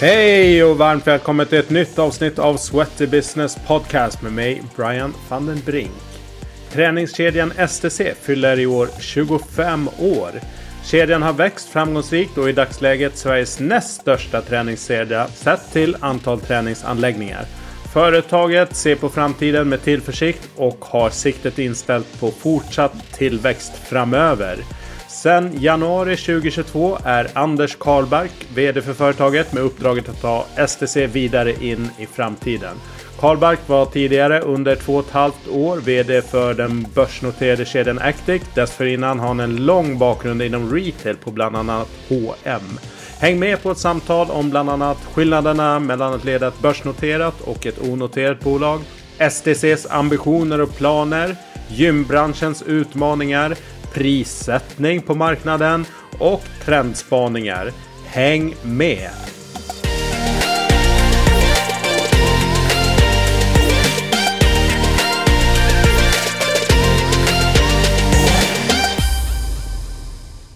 Hej och varmt välkommen till ett nytt avsnitt av Sweaty Business Podcast med mig Brian van den Brink. Träningskedjan STC fyller i år 25 år. Kedjan har växt framgångsrikt och är i dagsläget Sveriges näst största träningskedja sett till antal träningsanläggningar. Företaget ser på framtiden med tillförsikt och har siktet inställt på fortsatt tillväxt framöver. Sen januari 2022 är Anders Karlberg VD för företaget med uppdraget att ta STC vidare in i framtiden. Karlberg var tidigare under två och ett halvt år VD för den börsnoterade kedjan Actic. Dessförinnan har han en lång bakgrund inom retail på bland annat H&M. Häng med på ett samtal om bland annat skillnaderna mellan att leda ett börsnoterat och ett onoterat bolag, STCs ambitioner och planer, gymbranschens utmaningar, prissättning på marknaden och trendspaningar. Häng med!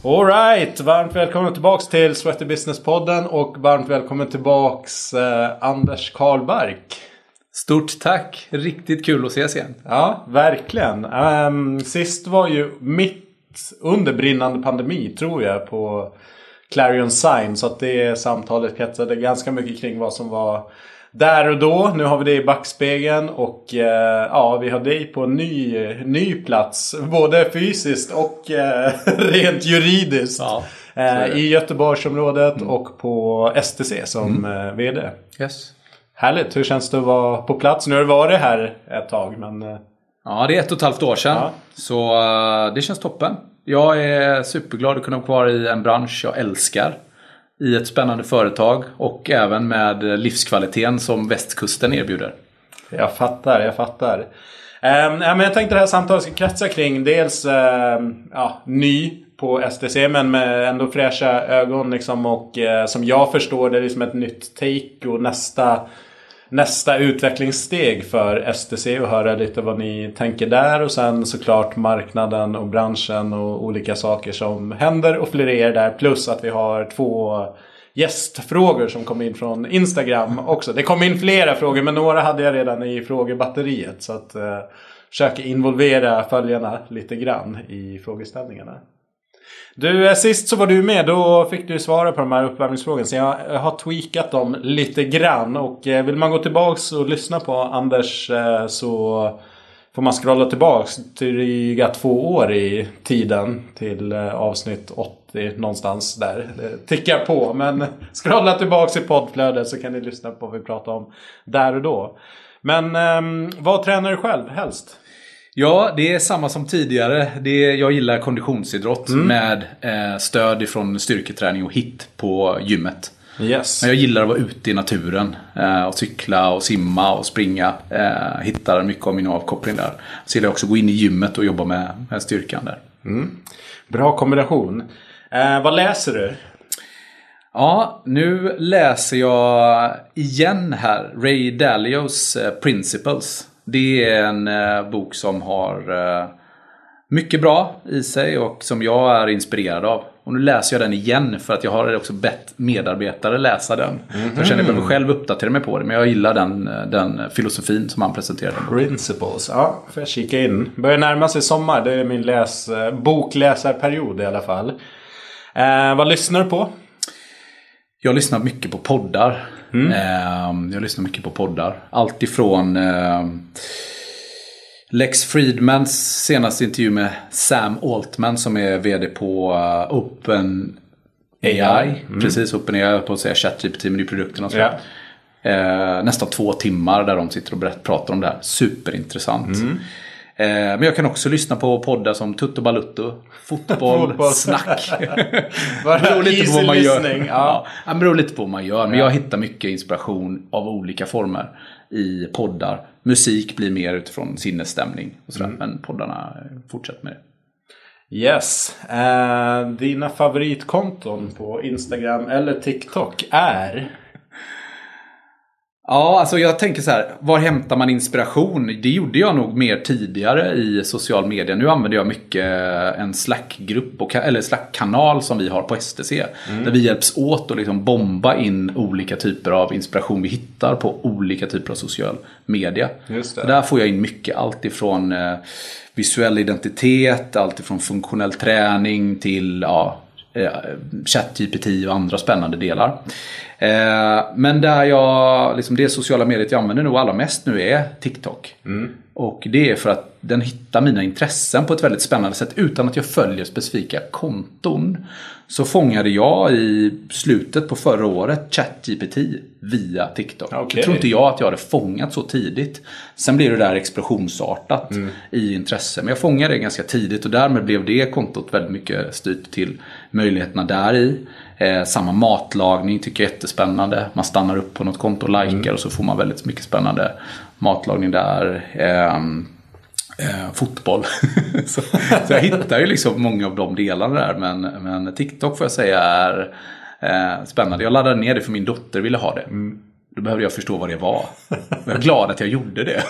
Alright, varmt välkommen tillbaks till Sweaty Business-podden och varmt välkommen tillbaks eh, Anders Karlbark. Stort tack! Riktigt kul att ses igen. Ja, verkligen. Um, sist var ju mitt under brinnande pandemi tror jag på Clarion Sign. Så att det samtalet kretsade ganska mycket kring vad som var där och då. Nu har vi det i backspegeln och eh, ja, vi har dig på en ny, ny plats. Både fysiskt och eh, rent juridiskt. Ja, eh, I Göteborgsområdet mm. och på STC som mm. VD. Yes. Härligt. Hur känns det att vara på plats? Nu har du varit här ett tag men... Eh, ja, det är ett och ett halvt år sedan. Ja. Så uh, det känns toppen. Jag är superglad att kunna vara kvar i en bransch jag älskar. I ett spännande företag och även med livskvaliteten som västkusten erbjuder. Jag fattar, jag fattar. Ja, men jag tänkte det här samtalet ska kretsa kring dels uh, ja, ny på STC men med ändå fräscha ögon liksom och uh, som jag förstår det är liksom ett nytt take och nästa nästa utvecklingssteg för STC och höra lite vad ni tänker där och sen såklart marknaden och branschen och olika saker som händer och florerar där. Plus att vi har två gästfrågor som kom in från Instagram också. Det kom in flera frågor men några hade jag redan i frågebatteriet. Så att eh, försöka involvera följarna lite grann i frågeställningarna. Du, eh, sist så var du med. Då fick du svara på de här uppvärmningsfrågorna. Så jag eh, har tweakat dem lite grann. Och eh, vill man gå tillbaks och lyssna på Anders så får man scrolla tillbaks dryga två år i tiden. Till avsnitt 80 någonstans där. Det tickar på. Men scrolla tillbaks i poddflödet så kan ni lyssna på vad vi pratar om där och då. Men ehm, vad tränar du själv helst? Ja, det är samma som tidigare. Det är, jag gillar konditionsidrott mm. med eh, stöd ifrån styrketräning och hit på gymmet. Yes. Men jag gillar att vara ute i naturen. Eh, och cykla och simma och springa. Eh, hittar mycket av min avkoppling där. Så gillar jag också att gå in i gymmet och jobba med, med styrkan där. Mm. Bra kombination. Eh, vad läser du? Ja, nu läser jag igen här Ray Dalios eh, Principles. Det är en eh, bok som har eh, mycket bra i sig och som jag är inspirerad av. Och nu läser jag den igen för att jag har också bett medarbetare läsa den. Mm -hmm. Jag känner att jag behöver själv uppdatera mig på det. Men jag gillar den, den filosofin som han presenterade. Principles. Ja, får jag kika in. Börjar närma sig sommar. Det är min läs, eh, bokläsarperiod i alla fall. Eh, vad lyssnar du på? Jag lyssnar mycket på poddar. Mm. Ehm, jag lyssnar mycket på poddar. Allt ifrån ehm, Lex Friedmans senaste intervju med Sam Altman som är vd på uh, Open AI. Mm. Precis, Open AI, på att säga ChatGPT med produkterna och så. Yeah. Eh, nästan två timmar där de sitter och berätt, pratar om det här. Superintressant. Mm. Eh, men jag kan också lyssna på poddar som Tutto Balutto, Fotboll, Snack. beror lite på vad man gör. Ja. Det beror lite på vad man gör. Men jag hittar mycket inspiration av olika former i poddar. Musik blir mer utifrån sinnesstämning och sådär. Mm. Men poddarna, fortsätter med det. Yes. Uh, dina favoritkonton på Instagram eller TikTok är? Ja, alltså jag tänker så här. Var hämtar man inspiration? Det gjorde jag nog mer tidigare i social media. Nu använder jag mycket en Slack-grupp, eller Slack-kanal som vi har på STC. Mm. Där vi hjälps åt att liksom bomba in olika typer av inspiration vi hittar på olika typer av social media. Där får jag in mycket. Allt ifrån eh, visuell identitet, allt ifrån funktionell träning till ja, eh, ChatGPT och andra spännande delar. Eh, men där jag, liksom det sociala mediet jag använder nog allra mest nu är TikTok. Mm. Och det är för att den hittar mina intressen på ett väldigt spännande sätt utan att jag följer specifika konton. Så fångade jag i slutet på förra året ChatGPT via TikTok. Okay. Jag tror inte jag att jag hade fångat så tidigt. Sen blev det där explosionsartat mm. i intresse. Men jag fångade det ganska tidigt och därmed blev det kontot väldigt mycket styrt till möjligheterna där i. Eh, samma matlagning tycker jag är jättespännande. Man stannar upp på något konto och likar mm. och så får man väldigt mycket spännande matlagning där. Eh, eh, fotboll. så, så, jag hittar ju liksom många av de delarna där. Men, men TikTok får jag säga är eh, spännande. Jag laddade ner det för min dotter ville ha det. Mm. Då behövde jag förstå vad det var. Jag är glad att jag gjorde det.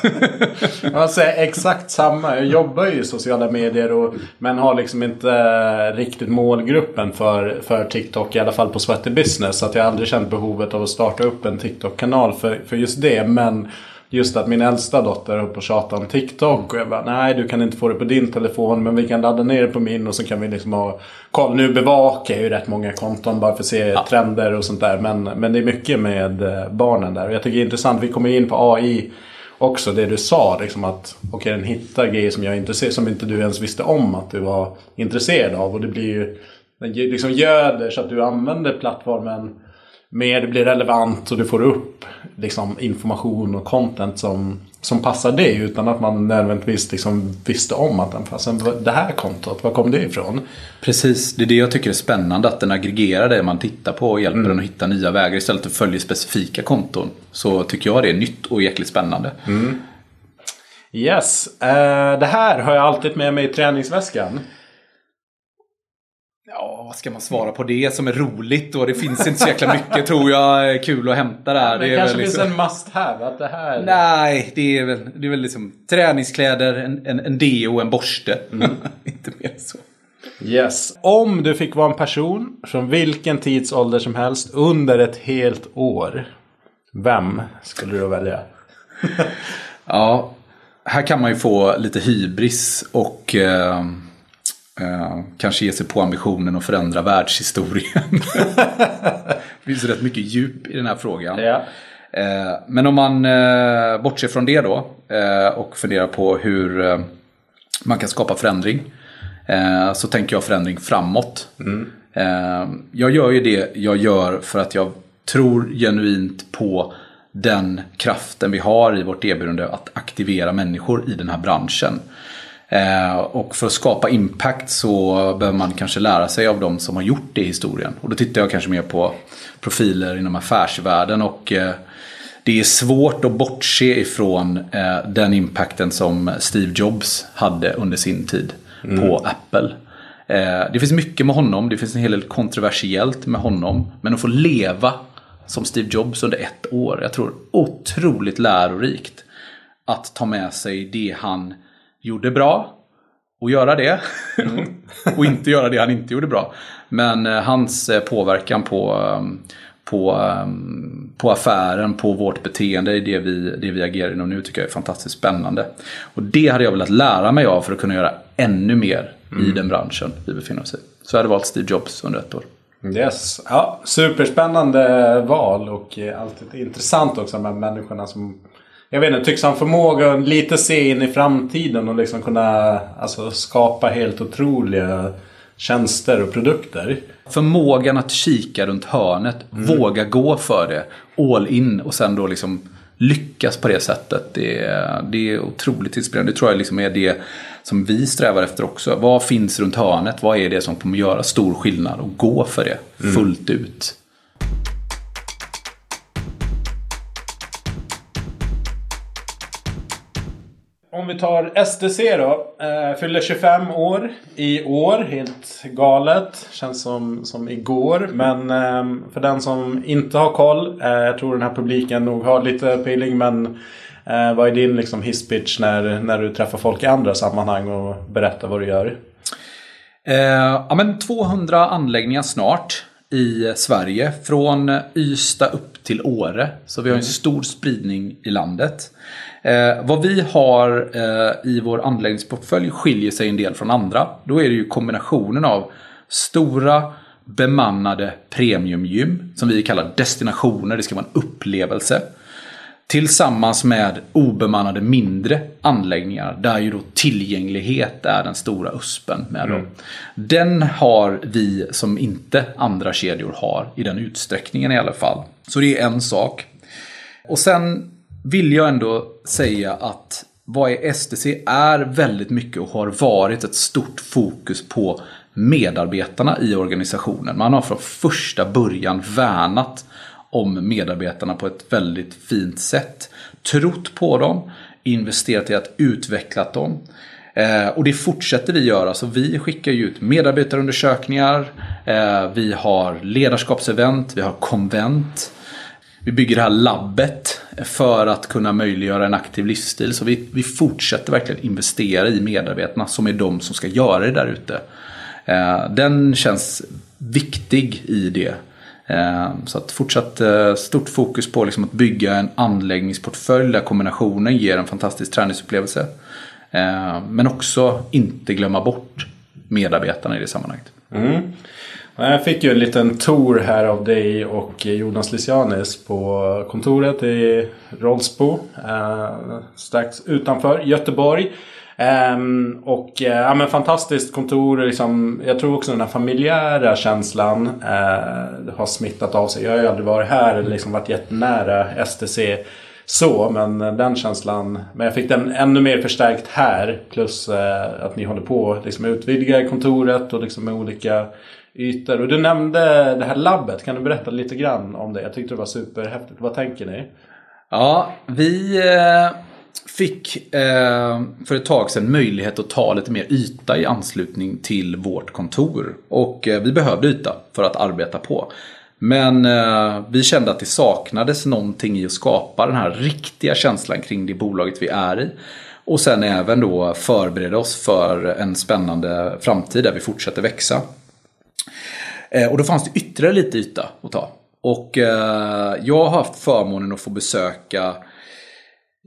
jag säger exakt samma. Jag jobbar ju i sociala medier och, men har liksom inte riktigt målgruppen för, för TikTok. I alla fall på Sweaty Business. Så att jag aldrig känt behovet av att starta upp en TikTok-kanal för, för just det. Men just att min äldsta dotter höll på att tjata om TikTok. Och jag bara, nej du kan inte få det på din telefon. Men vi kan ladda ner det på min och så kan vi liksom ha koll. Nu bevakar jag ju rätt många konton bara för att se ja. trender och sånt där. Men, men det är mycket med eh, barnen där. Och jag tycker det är intressant, vi kommer in på AI också det du sa. Liksom att okay, den hittar grejer som jag är intresserad som inte du ens visste om att du var intresserad av. Och det blir ju, den liksom göder så att du använder plattformen mer det blir relevant och du får upp liksom, information och content som, som passar dig utan att man nödvändigtvis liksom visste om att den passar. Det här kontot, var kom det ifrån? Precis, det är det jag tycker är spännande att den aggregerar det man tittar på och hjälper mm. den att hitta nya vägar istället för att följa specifika konton. Så tycker jag det är nytt och jäkligt spännande. Mm. Yes, uh, det här har jag alltid med mig i träningsväskan. Vad ska man svara på det som är roligt då? Det finns inte så jäkla mycket tror jag kul att hämta där. det, det kanske liksom... finns en must have att det här... Nej, det är väl, det är väl liksom träningskläder, en, en, en deo och en borste. Mm. inte mer så. Yes. Om du fick vara en person från vilken tidsålder som helst under ett helt år. Vem skulle du välja? ja, här kan man ju få lite hybris och eh, Eh, kanske ge sig på ambitionen att förändra världshistorien. det finns rätt mycket djup i den här frågan. Ja. Eh, men om man eh, bortser från det då och funderar på hur man kan skapa förändring. Så tänker jag förändring framåt. Mm. jag gör ju det jag gör för att jag tror genuint på den kraften vi har i vårt erbjudande att aktivera människor i den här branschen. Eh, och för att skapa impact så behöver man kanske lära sig av de som har gjort det i historien. Och då tittar jag kanske mer på profiler inom affärsvärlden. Och eh, det är svårt att bortse ifrån eh, den impacten som Steve Jobs hade under sin tid mm. på Apple. Det finns mycket med honom, det finns en hel del kontroversiellt med honom. Men att få leva som Steve Jobs under ett år, jag tror otroligt lärorikt. Att ta med sig det han gjorde bra och göra det. Mm. och inte göra det han inte gjorde bra. Men eh, hans eh, påverkan på, ehm, på, ehm, på affären, på vårt beteende, det vi, det vi agerar inom nu tycker jag är fantastiskt spännande. Och det hade jag velat lära mig av för att kunna göra ännu mer mm. i den branschen vi befinner oss i. Så jag hade valt Steve Jobs under ett år. Yes, ja, superspännande val och eh, alltid intressant också med människorna som jag vet inte, tycks han förmåga att lite se in i framtiden och liksom kunna alltså, skapa helt otroliga tjänster och produkter. Förmågan att kika runt hörnet, mm. våga gå för det, all in och sen då liksom lyckas på det sättet. Det är, det är otroligt inspirerande. Det tror jag liksom är det som vi strävar efter också. Vad finns runt hörnet? Vad är det som kommer göra stor skillnad? Och gå för det mm. fullt ut. Om vi tar STC då. Eh, fyller 25 år i år. Helt galet. Känns som, som igår. Men eh, för den som inte har koll. Eh, jag tror den här publiken nog har lite peeling. Men eh, vad är din liksom, hisspitch när, när du träffar folk i andra sammanhang och berättar vad du gör? Eh, ja, men 200 anläggningar snart i Sverige. Från Ystad upp till Åre. Så vi har en stor spridning i landet. Eh, vad vi har eh, i vår anläggningsportfölj skiljer sig en del från andra. Då är det ju kombinationen av stora bemannade premiumgym som vi kallar destinationer. Det ska vara en upplevelse. Tillsammans med obemannade mindre anläggningar där ju då tillgänglighet är den stora uspen med mm. Den har vi som inte andra kedjor har i den utsträckningen i alla fall. Så det är en sak. Och sen vill jag ändå säga att vad är STC är väldigt mycket och har varit ett stort fokus på medarbetarna i organisationen. Man har från första början värnat om medarbetarna på ett väldigt fint sätt. Trott på dem, investerat i att utveckla dem. Eh, och det fortsätter vi göra. Så vi skickar ut medarbetarundersökningar, eh, vi har ledarskapsevent, vi har konvent. Vi bygger det här labbet för att kunna möjliggöra en aktiv livsstil. Så vi, vi fortsätter verkligen investera i medarbetarna som är de som ska göra det där ute. Eh, den känns viktig i det. Eh, så att fortsatt eh, stort fokus på liksom att bygga en anläggningsportfölj där kombinationen ger en fantastisk träningsupplevelse. Eh, men också inte glömma bort medarbetarna i det sammanhanget. Mm. Jag fick ju en liten tour här av dig och Jonas Lysianis på kontoret i Rollsbo. strax utanför Göteborg. Um, och uh, ja, men fantastiskt kontor. Liksom, jag tror också den här familjära känslan uh, har smittat av sig. Jag har ju aldrig varit här eller liksom varit jättenära STC så. Men den känslan. Men jag fick den ännu mer förstärkt här. Plus uh, att ni håller på liksom, att utvidga kontoret och liksom med olika ytor. Och du nämnde det här labbet. Kan du berätta lite grann om det? Jag tyckte det var superhäftigt. Vad tänker ni? Ja, vi fick eh, för ett tag sedan möjlighet att ta lite mer yta i anslutning till vårt kontor. Och eh, vi behövde yta för att arbeta på. Men eh, vi kände att det saknades någonting i att skapa den här riktiga känslan kring det bolaget vi är i. Och sen även då förbereda oss för en spännande framtid där vi fortsätter växa. Eh, och då fanns det ytterligare lite yta att ta. Och eh, jag har haft förmånen att få besöka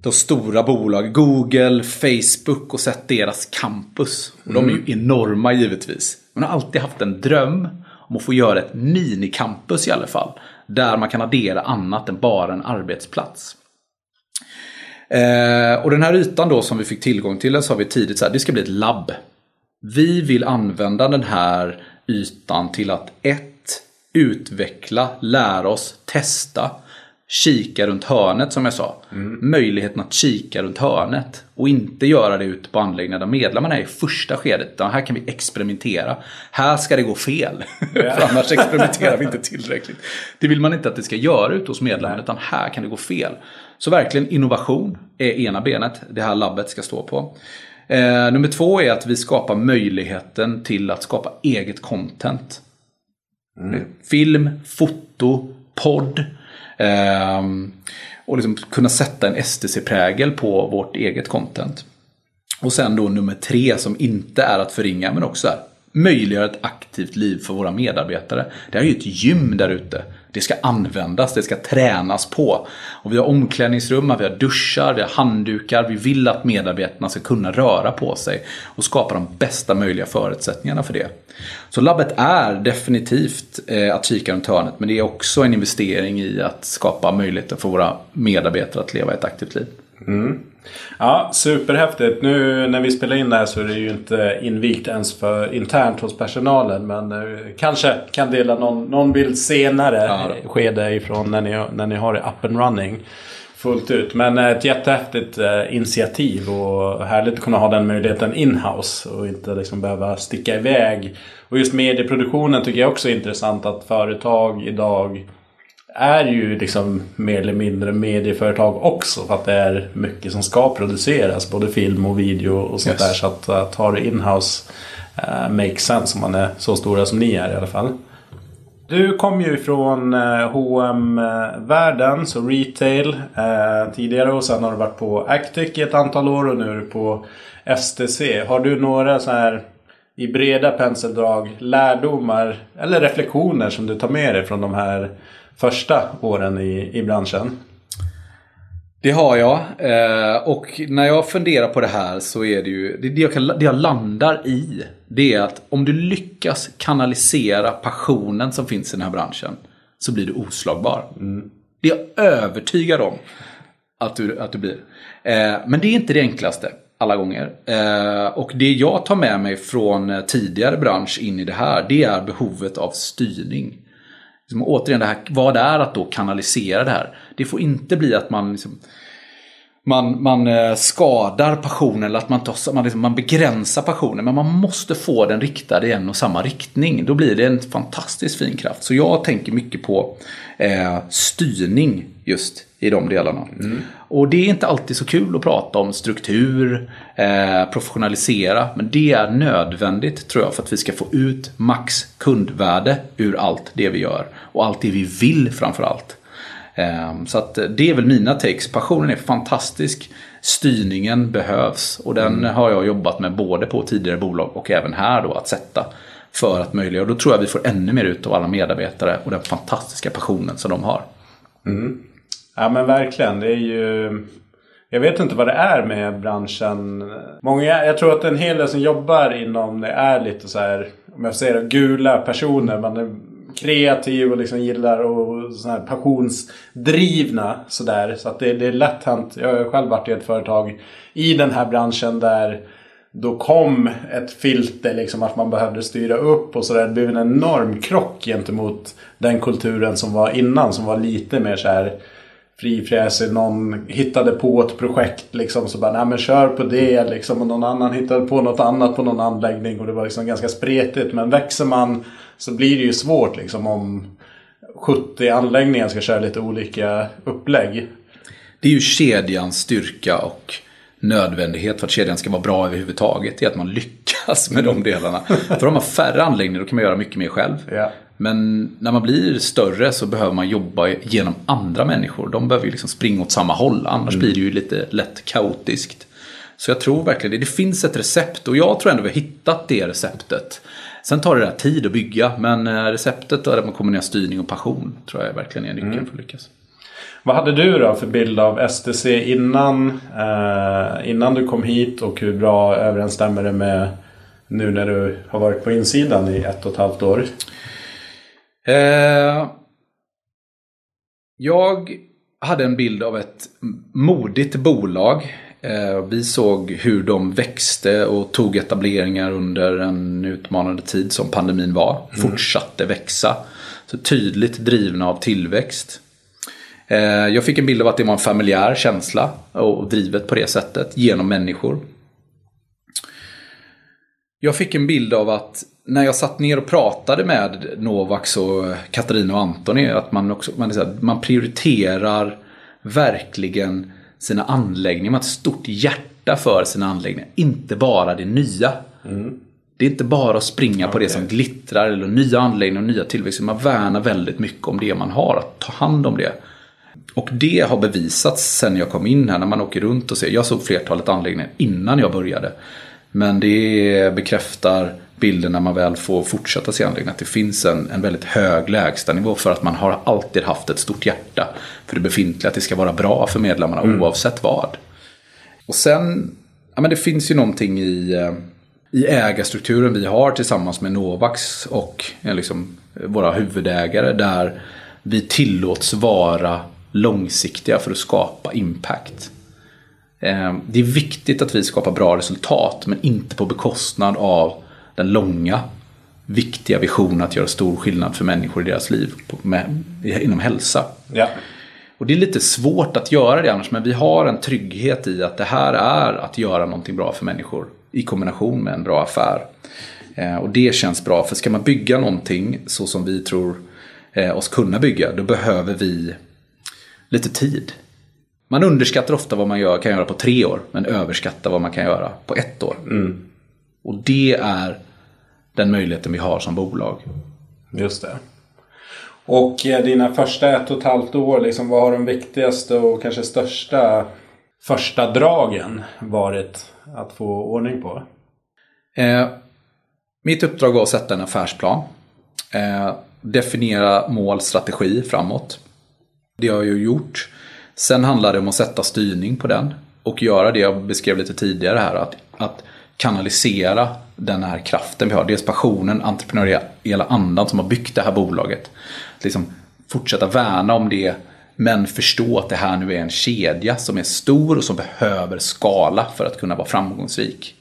de stora bolag, Google, Facebook och sett deras campus. Och de är ju mm. enorma givetvis. Man har alltid haft en dröm om att få göra ett minicampus i alla fall. Där man kan addera annat än bara en arbetsplats. Eh, och den här ytan då som vi fick tillgång till så har vi tidigt sagt att det ska bli ett labb. Vi vill använda den här ytan till att ett Utveckla, lära oss, testa kika runt hörnet som jag sa. Mm. Möjligheten att kika runt hörnet. Och inte göra det ute på anläggningar där medlemmarna är i första skedet. Här kan vi experimentera. Här ska det gå fel. Yeah. För annars experimenterar vi inte tillräckligt. Det vill man inte att det ska göra ute hos medlemmarna. Utan här kan det gå fel. Så verkligen innovation är ena benet det här labbet ska stå på. Eh, nummer två är att vi skapar möjligheten till att skapa eget content. Mm. Film, foto, podd. Ehm, och liksom kunna sätta en STC-prägel på vårt eget content. Och sen då nummer tre som inte är att förringa men också är möjliggöra ett aktivt liv för våra medarbetare. Det är ju ett gym där ute. Det ska användas, det ska tränas på. Och vi har omklädningsrum, vi har duschar, vi har handdukar. Vi vill att medarbetarna ska kunna röra på sig och skapa de bästa möjliga förutsättningarna för det. Så labbet är definitivt eh, att kika runt hörnet men det är också en investering i att skapa möjligheter för våra medarbetare att leva ett aktivt liv. Mm. Ja, superhäftigt. Nu när vi spelar in det här så är det ju inte invigt ens för internt hos personalen. Men eh, kanske kan dela någon, någon bild senare ja, skede ifrån när ni, när ni har det up and running fullt ut. Men eh, ett jättehäftigt eh, initiativ och härligt att kunna ha den möjligheten in-house och inte liksom behöva sticka iväg. Och just medieproduktionen tycker jag också är intressant att företag idag är ju liksom mer eller mindre medieföretag också. För att det är mycket som ska produceras. Både film och video och sånt yes. där. Så att, att ha det inhouse uh, makes sense om man är så stora som ni är i alla fall. Du kom ju från hm världen så retail eh, tidigare och sen har du varit på Actic i ett antal år och nu är du på STC. Har du några så här i breda penseldrag lärdomar eller reflektioner som du tar med dig från de här första åren i, i branschen? Det har jag. Eh, och när jag funderar på det här så är det ju det jag, kan, det jag landar i. Det är att om du lyckas kanalisera passionen som finns i den här branschen så blir du oslagbar. Mm. Det är jag övertygad om att du, att du blir. Eh, men det är inte det enklaste alla gånger. Eh, och det jag tar med mig från tidigare bransch in i det här, det är behovet av styrning. Liksom, återigen, det här, vad det är att då kanalisera det här. Det får inte bli att man liksom, man, man eh, skadar passionen eller att man, tar, man, liksom, man begränsar passionen. Men man måste få den riktad i en och samma riktning. Då blir det en fantastiskt fin kraft. Så jag tänker mycket på eh, styrning just i de delarna. Mm. Och det är inte alltid så kul att prata om struktur, eh, professionalisera. Men det är nödvändigt tror jag för att vi ska få ut max kundvärde ur allt det vi gör. Och allt det vi vill framför allt. Eh, så att det är väl mina takes. Passionen är fantastisk. Styrningen behövs. Och den mm. har jag jobbat med både på tidigare bolag och även här då att sätta. För att möjliggöra. Och då tror jag vi får ännu mer ut av alla medarbetare och den fantastiska passionen som de har. Mm. Ja men verkligen. Det är ju... Jag vet inte vad det är med branschen. Många, jag tror att en hel del som jobbar inom det är lite så här, om jag säger det, gula personer. Man är kreativ och liksom gillar och så här passionsdrivna sådär. Så att det, det är lätt hänt. Jag har själv varit i ett företag i den här branschen där då kom ett filter liksom att man behövde styra upp och sådär. Det blev en enorm krock gentemot den kulturen som var innan som var lite mer så här frifräsig. Någon hittade på ett projekt liksom. Så bara, nej men kör på det liksom. Och någon annan hittade på något annat på någon anläggning. Och det var liksom ganska spretigt. Men växer man så blir det ju svårt liksom om 70 anläggningar ska köra lite olika upplägg. Det är ju kedjans styrka och nödvändighet för att kedjan ska vara bra överhuvudtaget. Är att man lyckas med de delarna. För om man färre anläggningar då kan man göra mycket mer själv. Ja. Men när man blir större så behöver man jobba genom andra människor. De behöver ju liksom springa åt samma håll. Annars mm. blir det ju lite lätt kaotiskt. Så jag tror verkligen det. Det finns ett recept och jag tror ändå vi har hittat det receptet. Sen tar det där tid att bygga. Men eh, receptet där man kombinerar styrning och passion tror jag verkligen är nyckeln mm. för att lyckas. Vad hade du då för bild av STC innan, eh, innan du kom hit och hur bra överensstämmer det med nu när du har varit på insidan i ett och ett halvt år? Eh, jag hade en bild av ett modigt bolag. Eh, vi såg hur de växte och tog etableringar under en utmanande tid som pandemin var. Mm. Fortsatte växa. Så tydligt drivna av tillväxt. Eh, jag fick en bild av att det var en familjär känsla och drivet på det sättet genom människor. Jag fick en bild av att när jag satt ner och pratade med Novax och Katarina och Antoni att man, också, man, här, man prioriterar verkligen sina anläggningar. Man har ett stort hjärta för sina anläggningar. Inte bara det nya. Mm. Det är inte bara att springa okay. på det som glittrar eller nya anläggningar och nya tillväxter. Man värnar väldigt mycket om det man har. Att ta hand om det. Och det har bevisats sen jag kom in här när man åker runt och ser. Jag såg flertalet anläggningar innan jag började. Men det bekräftar bilden när man väl får fortsätta se anläggningen. Att det finns en, en väldigt hög lägstanivå för att man har alltid haft ett stort hjärta för det befintliga. Att det ska vara bra för medlemmarna mm. oavsett vad. Och sen, ja men det finns ju någonting i, eh, i ägarstrukturen vi har tillsammans med Novax och liksom våra huvudägare. Där vi tillåts vara långsiktiga för att skapa impact. Eh, det är viktigt att vi skapar bra resultat men inte på bekostnad av den långa viktiga visionen att göra stor skillnad för människor i deras liv med, inom hälsa. Ja. Och det är lite svårt att göra det annars men vi har en trygghet i att det här är att göra någonting bra för människor i kombination med en bra affär. Eh, och det känns bra för ska man bygga någonting så som vi tror eh, oss kunna bygga, då behöver vi lite tid. Man underskattar ofta vad man gör, kan göra på tre år, men överskattar vad man kan göra på ett år. Och det är den möjligheten vi har som bolag. Just det. Och eh, dina första ett och ett halvt år, liksom, vad har de viktigaste och kanske största första dragen varit att få ordning på? Eh, mitt uppdrag var att sätta en affärsplan. Eh, definiera mål, strategi framåt. Det har jag ju gjort. Sen handlar det om att sätta styrning på den. Och göra det jag beskrev lite tidigare här. Att, att kanalisera den här kraften vi har. Dels passionen, entreprenöriella andan som har byggt det här bolaget. Att Liksom fortsätta värna om det. Men förstå att det här nu är en kedja som är stor och som behöver skala för att kunna vara framgångsrik.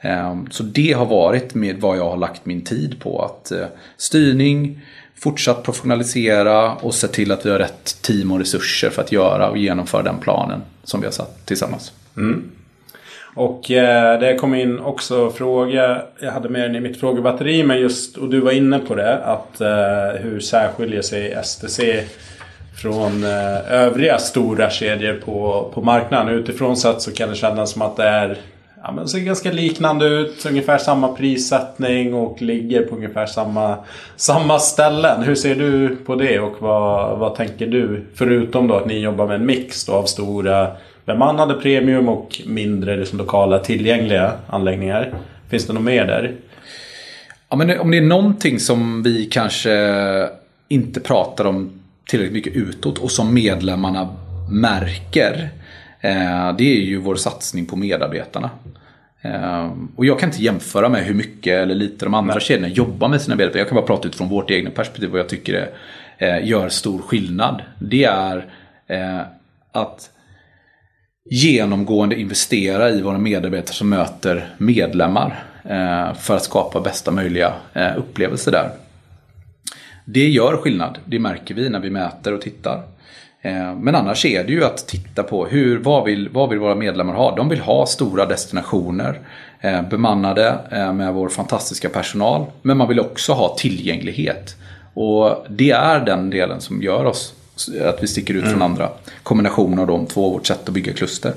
Ehm, så det har varit med vad jag har lagt min tid på. Att eh, styrning, fortsatt professionalisera och se till att vi har rätt team och resurser för att göra och genomföra den planen som vi har satt tillsammans. Mm. Och eh, det kom in också fråga, jag hade med den i mitt frågebatteri, men just, och du var inne på det, att eh, hur särskiljer sig STC från eh, övriga stora kedjor på, på marknaden. Utifrån sett så kan det kännas som att det är ja, men ser ganska liknande ut. Ungefär samma prissättning och ligger på ungefär samma, samma ställen. Hur ser du på det och vad, vad tänker du? Förutom då att ni jobbar med en mix då av stora bemannade premium och mindre liksom, lokala tillgängliga anläggningar. Finns det något mer där? Ja, men om det är någonting som vi kanske inte pratar om tillräckligt mycket utåt och som medlemmarna märker. Eh, det är ju vår satsning på medarbetarna. Eh, och jag kan inte jämföra med hur mycket eller lite de andra kedjorna jobbar med sina medarbetare. Jag kan bara prata utifrån vårt egna perspektiv vad jag tycker det eh, gör stor skillnad. Det är att genomgående investera i våra medarbetare som möter medlemmar eh, för att skapa bästa möjliga eh, upplevelse där. Det gör skillnad, det märker vi när vi mäter och tittar. Eh, men annars är det ju att titta på hur, vad, vill, vad vill våra medlemmar ha? De vill ha stora destinationer bemannade med vår fantastiska personal. Men man vill också ha tillgänglighet. Och det är den delen som gör oss att vi sticker ut mm. från andra. Kombinationen av de två, vårt sätt att bygga kluster.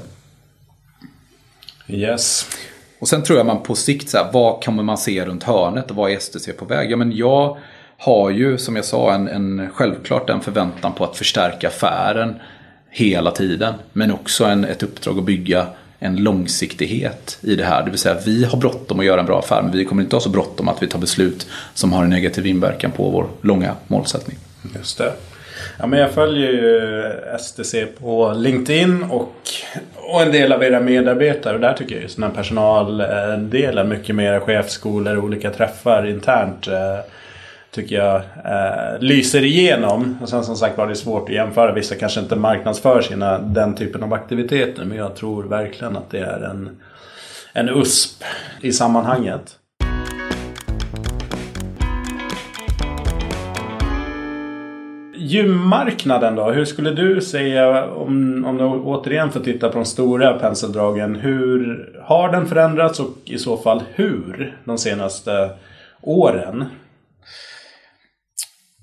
Yes. Och sen tror jag man på sikt, så här, vad kommer man se runt hörnet och vad är STC på väg? Ja, men jag har ju som jag sa en, en, självklart en förväntan på att förstärka affären hela tiden. Men också en, ett uppdrag att bygga en långsiktighet i det här. Det vill säga vi har bråttom att göra en bra affär men vi kommer inte ha så bråttom att vi tar beslut som har en negativ inverkan på vår långa målsättning. Just det. Ja, men jag följer ju STC på LinkedIn och, och en del av era medarbetare. Och där tycker jag just den här personaldelen, eh, mycket mer chefsskolor och olika träffar internt eh, tycker jag eh, lyser igenom. Och sen som sagt var det svårt att jämföra. Vissa kanske inte marknadsför sina, den typen av aktiviteter. Men jag tror verkligen att det är en, en USP i sammanhanget. Gymmarknaden då? Hur skulle du säga om, om du återigen får titta på de stora penseldragen. Hur har den förändrats och i så fall hur de senaste åren?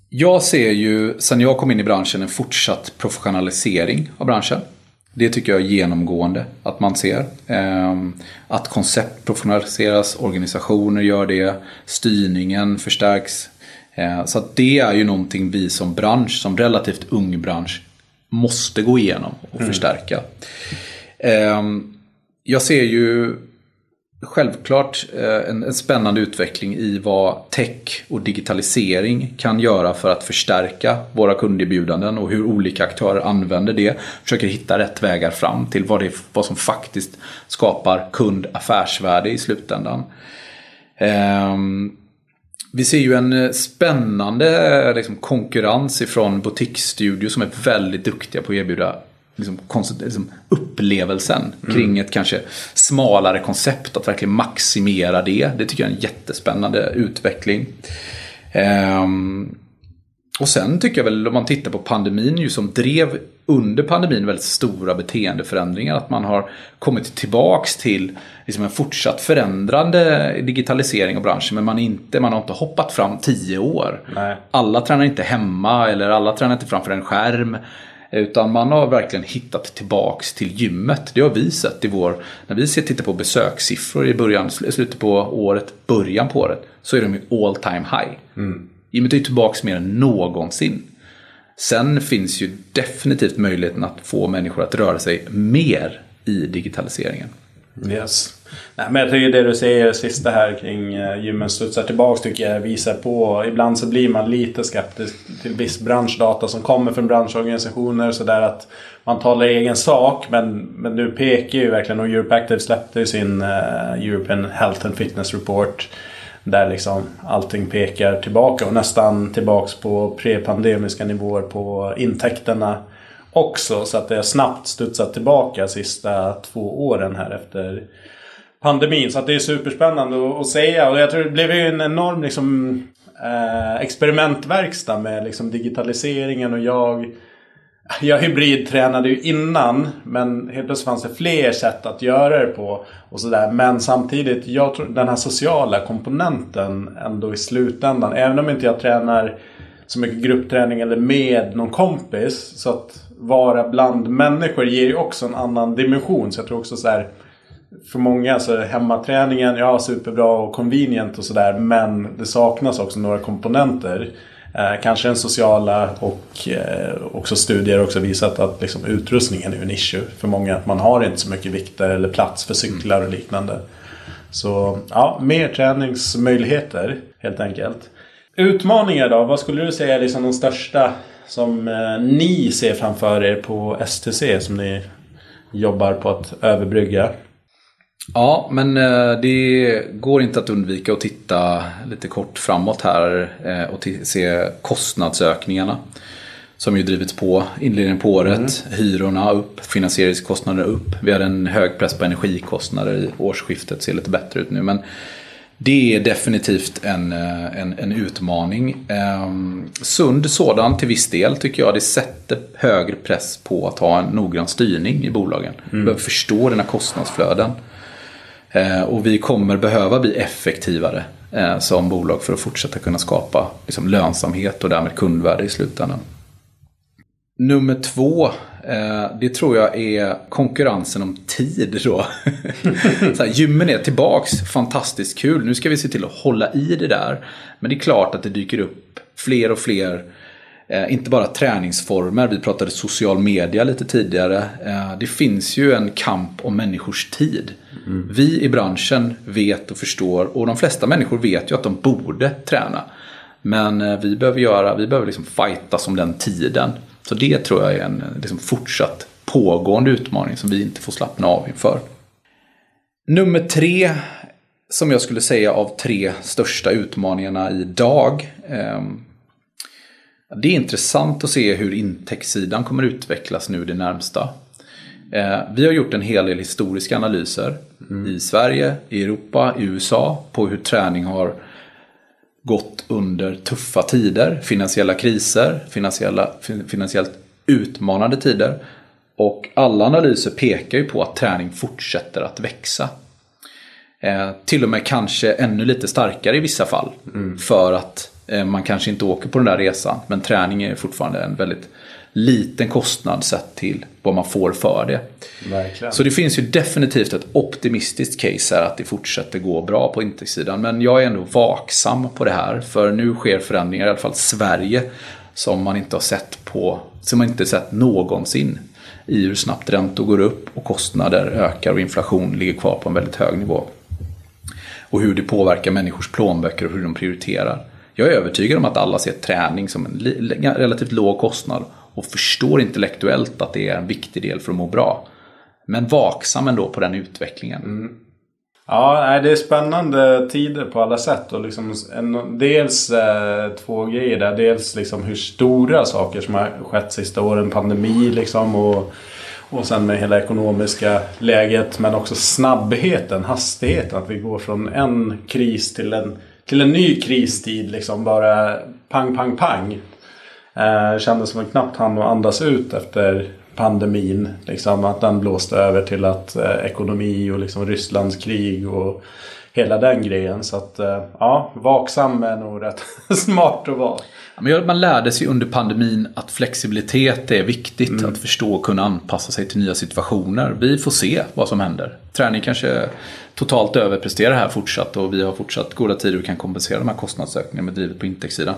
Jag ser ju, sen jag kom in i branschen, en fortsatt professionalisering av branschen. Det tycker jag är genomgående att man ser. Ehm, att koncept professionaliseras, organisationer gör det, styrningen förstärks. Ehm, så att det är ju någonting vi som bransch, som relativt ung bransch, måste gå igenom och mm. förstärka. Ehm, jag ser ju självklart eh, en, en, spännande utveckling i vad tech och digitalisering kan göra för att förstärka våra kunderbjudanden och hur olika aktörer använder det. Försöker hitta rätt vägar fram till vad, det, vad som faktiskt skapar kundaffärsvärde i slutändan. Um, vi ser ju en eh, spännande liksom, konkurrens ifrån butiksstudio som är väldigt duktiga på att erbjuda liksom, liksom upplevelsen mm. kring ett kanske smalare koncept. Att verkligen maximera det. Det tycker jag är en jättespännande utveckling. Um, och sen tycker jag väl om man tittar på pandemin ju som drev under pandemin väldigt stora beteendeförändringar. Att man har kommit tillbaks till liksom en fortsatt förändrande digitalisering av branschen. Men man, inte, man har inte hoppat fram tio år. Nej. Alla tränar inte hemma eller alla tränar inte framför en skärm. Utan man har verkligen hittat tillbaks till gymmet. Det har vi sett i vår, när vi tittar på besökssiffror i början, slutet på året, början på året. Så är de i all time high. Mm. Gymmet är tillbaks mer än någonsin. Sen finns ju definitivt möjligheten att få människor att röra sig mer i digitaliseringen. Yes. Nej, men jag tycker det du säger sista här kring eh, gymmen studsar tillbaks tycker jag visar på. Ibland så blir man lite skeptisk till viss branschdata som kommer från branschorganisationer. Så där att man talar egen sak. Men, men nu pekar ju verkligen och Europe Active släppte ju sin uh, European Health and Fitness Report. Där liksom allting pekar tillbaka och nästan tillbaks på prepandemiska nivåer på intäkterna också. Så att det har snabbt studsat tillbaka sista två åren här efter pandemin. Så att det är superspännande att säga. Och jag tror det blev ju en enorm liksom, eh, experimentverkstad med liksom, digitaliseringen och jag jag hybridtränade ju innan men helt plötsligt fanns det fler sätt att göra det på. och sådär. Men samtidigt, jag tror den här sociala komponenten ändå i slutändan. Även om inte jag tränar så mycket gruppträning eller med någon kompis. Så att vara bland människor ger ju också en annan dimension. Så jag tror också så här. För många så är hemmaträningen, ja superbra och convenient och sådär. Men det saknas också några komponenter. Eh, kanske den sociala och eh, också studier också visat att liksom, utrustningen är en issue för många. Att man har inte så mycket vikter eller plats för cyklar och liknande. Så ja, mer träningsmöjligheter helt enkelt. Utmaningar då? Vad skulle du säga är liksom de största som eh, ni ser framför er på STC som ni jobbar på att överbrygga? Ja, men eh, det går inte att undvika att titta lite kort framåt här eh, och se kostnadsökningarna. Som ju drivits på inledningen på året. Mm. Hyrorna upp, finansieringskostnader upp. Vi hade en hög press på energikostnader i årsskiftet, ser lite bättre ut nu. Men det är definitivt en, eh, en, en utmaning. Um, sund sådan till viss del tycker jag. Det sätter högre press på att ha en noggrann styrning i bolagen. Mm. Vi behöver förstå dina kostnadsflöden. Eh, och vi kommer behöva bli effektivare eh, som bolag för att fortsätta kunna skapa liksom, lönsamhet och därmed kundvärde i slutändan. Nummer två, eh, det tror jag är konkurrensen om tid då. så här, gymmen är tillbaks, fantastiskt kul. Nu ska vi se till att hålla i det där. Men det är klart att det dyker upp fler och fler inte bara träningsformer, vi pratade social media lite tidigare. Eh, det finns ju en kamp om människors tid. Mm. Vi i branschen vet och förstår och de flesta människor vet ju att de borde träna. Men eh, vi behöver göra, vi behöver liksom fightas om den tiden. Så det tror jag är en liksom fortsatt pågående utmaning som vi inte får slappna av inför. Nummer tre, som jag skulle säga av tre största utmaningarna idag. Det är intressant att se hur intäktssidan kommer utvecklas nu det närmsta. Eh, vi har gjort en hel del historiska analyser mm. i Sverige, i Europa, i USA på hur träning har gått under tuffa tider, finansiella kriser, finansiella, finansiellt utmanande tider. Och alla analyser pekar ju på att träning fortsätter att växa. Eh, till och med kanske ännu lite starkare i vissa fall. Mm. För att man kanske inte åker på den där resan men träning är fortfarande en väldigt liten kostnad sett till vad man får för det. Verkligen. Så det finns ju definitivt ett optimistiskt case här att det fortsätter gå bra på intäktssidan. Men jag är ändå vaksam på det här för nu sker förändringar, i alla fall Sverige, som man inte har sett på, som man inte sett någonsin. I hur snabbt räntor går upp och kostnader ökar och inflation ligger kvar på en väldigt hög nivå. Och hur det påverkar människors plånböcker och hur de prioriterar. Jag är övertygad om att alla ser träning som en relativt låg kostnad och förstår intellektuellt att det är en viktig del för att må bra. Men vaksam ändå på den utvecklingen. Mm. Ja, det är spännande tider på alla sätt. Och liksom en, dels eh, två grejer där. Dels liksom hur stora saker som har skett sista åren. Pandemi liksom och, och sen med hela ekonomiska läget. Men också snabbheten, hastigheten. Att vi går från en kris till en till en ny kristid liksom bara pang, pang, pang. Eh, kändes som att knappt hann att andas ut efter pandemin. Liksom, att den blåste över till att eh, ekonomi och liksom Rysslands krig och hela den grejen. Så att eh, ja, vaksam är nog rätt smart att vara man lärde sig under pandemin att flexibilitet är viktigt. Mm. Att förstå och kunna anpassa sig till nya situationer. Vi får se vad som händer. Träning kanske totalt överpresterar här fortsatt och vi har fortsatt goda tider och kan kompensera de här kostnadsökningarna med drivet på intäktssidan.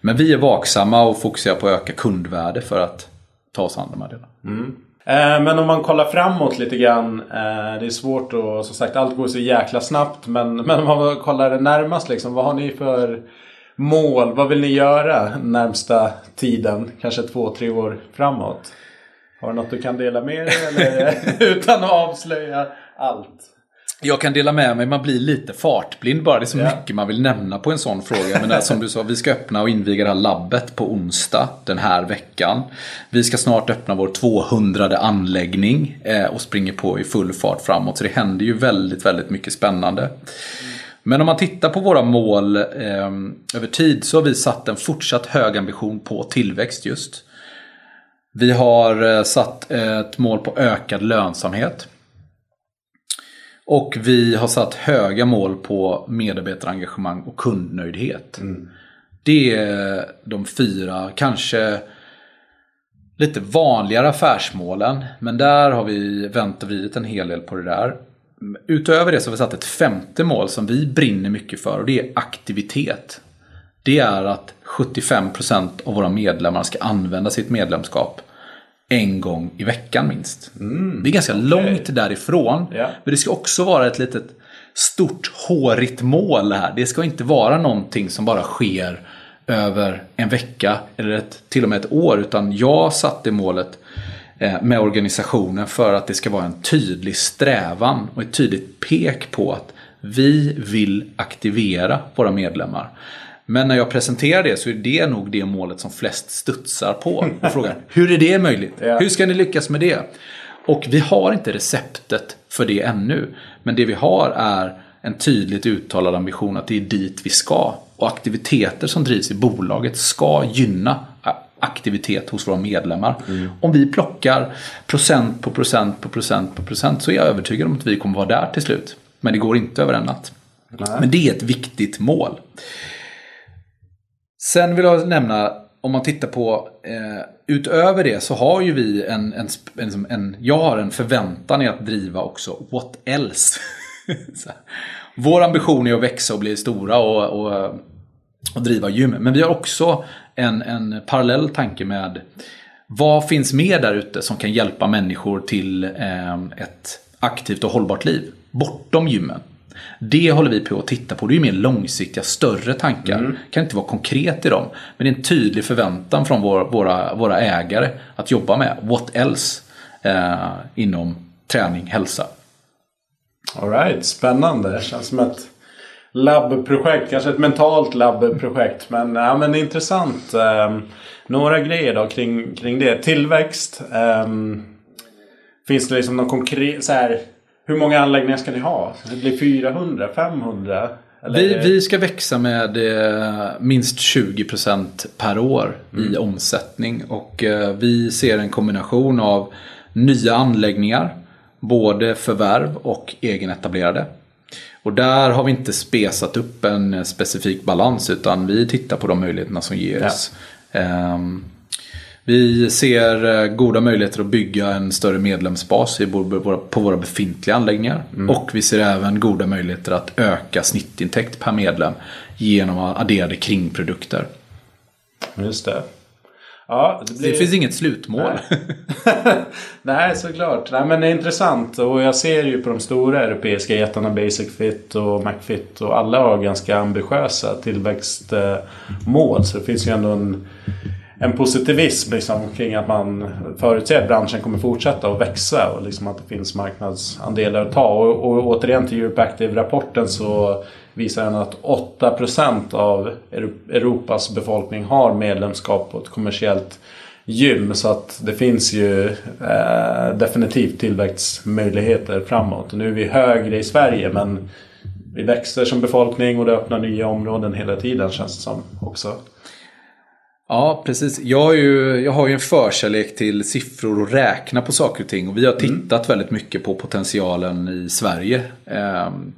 Men vi är vaksamma och fokuserar på att öka kundvärde för att ta oss an de här delarna. Mm. Eh, men om man kollar framåt lite grann. Eh, det är svårt och som sagt allt går så jäkla snabbt. Men, men om man kollar det närmast liksom. Vad har ni för mål? Vad vill ni göra närmsta tiden? Kanske två, tre år framåt? Har du något du kan dela med dig eller utan att avslöja allt? Jag kan dela med mig, man blir lite fartblind bara. Det är så yeah. mycket man vill nämna på en sån fråga. Men som du sa, vi ska öppna och inviga det här labbet på onsdag den här veckan. Vi ska snart öppna vår 200 anläggning eh, och springer på i full fart framåt. Så det händer ju väldigt, väldigt mycket spännande. Men om man tittar på våra mål eh, över tid så har vi satt en fortsatt hög ambition på tillväxt just. Vi har eh, satt ett mål på ökad lönsamhet. Och vi har satt höga mål på medarbetarengagemang och kundnöjdhet. Mm. Det är de fyra, kanske lite vanligare affärsmålen. Men där har vi vänt och vridit en hel del på det där. Utöver det så har vi satt ett femte mål som vi brinner mycket för och det är aktivitet. Det är att 75% av våra medlemmar ska använda sitt medlemskap en gång i veckan minst. Mm, det är ganska okay. långt därifrån. Yeah. Men det ska också vara ett litet stort hårigt mål här. Det ska inte vara någonting som bara sker över en vecka eller ett, till och med ett år. Utan jag satte målet med organisationen för att det ska vara en tydlig strävan och ett tydligt pek på att vi vill aktivera våra medlemmar. Men när jag presenterar det så är det nog det målet som flest studsar på. Och frågar hur är det möjligt? Hur ska ni lyckas med det? Och vi har inte receptet för det ännu. Men det vi har är en tydligt uttalad ambition att det är dit vi ska. Och aktiviteter som drivs i bolaget ska gynna aktivitet hos våra medlemmar. Mm. Om vi plockar procent på procent på procent på procent så är jag övertygad om att vi kommer vara där till slut. Men det går inte över en natt. Nej. Men det är ett viktigt mål. Sen vill jag nämna, om man tittar på eh, utöver det så har ju vi en, en, en, en, jag har en förväntan i att driva också what else. Vår ambition är att växa och bli stora och, och, och driva gym. Men vi har också en, en parallell tanke med vad finns mer där ute som kan hjälpa människor till eh, ett aktivt och hållbart liv bortom gymmen. Det håller vi på att titta på. Det är mer långsiktiga, större tankar. Mm. Kan inte vara konkret i dem. Men det är en tydlig förväntan från vår, våra, våra ägare att jobba med. What else? Eh, inom träning, hälsa. Alright, spännande. Det känns som ett labbprojekt. Kanske ett mentalt labbprojekt. Men, ja, men intressant. Um, några grejer då kring, kring det. Tillväxt. Um, finns det liksom någon konkret... Så här, hur många anläggningar ska ni ha? Det blir 400? 500? Vi, vi, ska växa med eh, minst 20% per år mm. i omsättning. Och eh, vi ser en kombination av nya anläggningar, både förvärv och egenetablerade. Och där har vi inte spesat upp en specifik balans utan vi tittar på de möjligheterna som ges. Ja. Um, vi ser eh, goda möjligheter att bygga en större medlemsbas på våra befintliga anläggningar. Mm. Och vi ser även goda möjligheter att öka snittintäkt per medlem genom adderade kringprodukter. Just det. Ja, det, blir... det finns inget slutmål. Nej, Nej såklart. Nej, men det är intressant. Och jag ser ju på de stora europeiska jättarna Basic Fit och McFit. Och alla har ganska ambitiösa tillväxtmål. Så det finns ju ändå en en positivism liksom, kring att man förutser att branschen kommer fortsätta att växa och liksom att det finns marknadsandelar att ta. Och, och återigen till Europe Active-rapporten så visar den att 8% av Europas befolkning har medlemskap på ett kommersiellt gym. Så att det finns ju eh, definitivt tillväxtmöjligheter framåt. Nu är vi högre i Sverige men vi växer som befolkning och det öppnar nya områden hela tiden känns det som också. Ja, precis. Jag har, ju, jag har ju en förkärlek till siffror och räkna på saker och ting. Och vi har tittat mm. väldigt mycket på potentialen i Sverige. Um,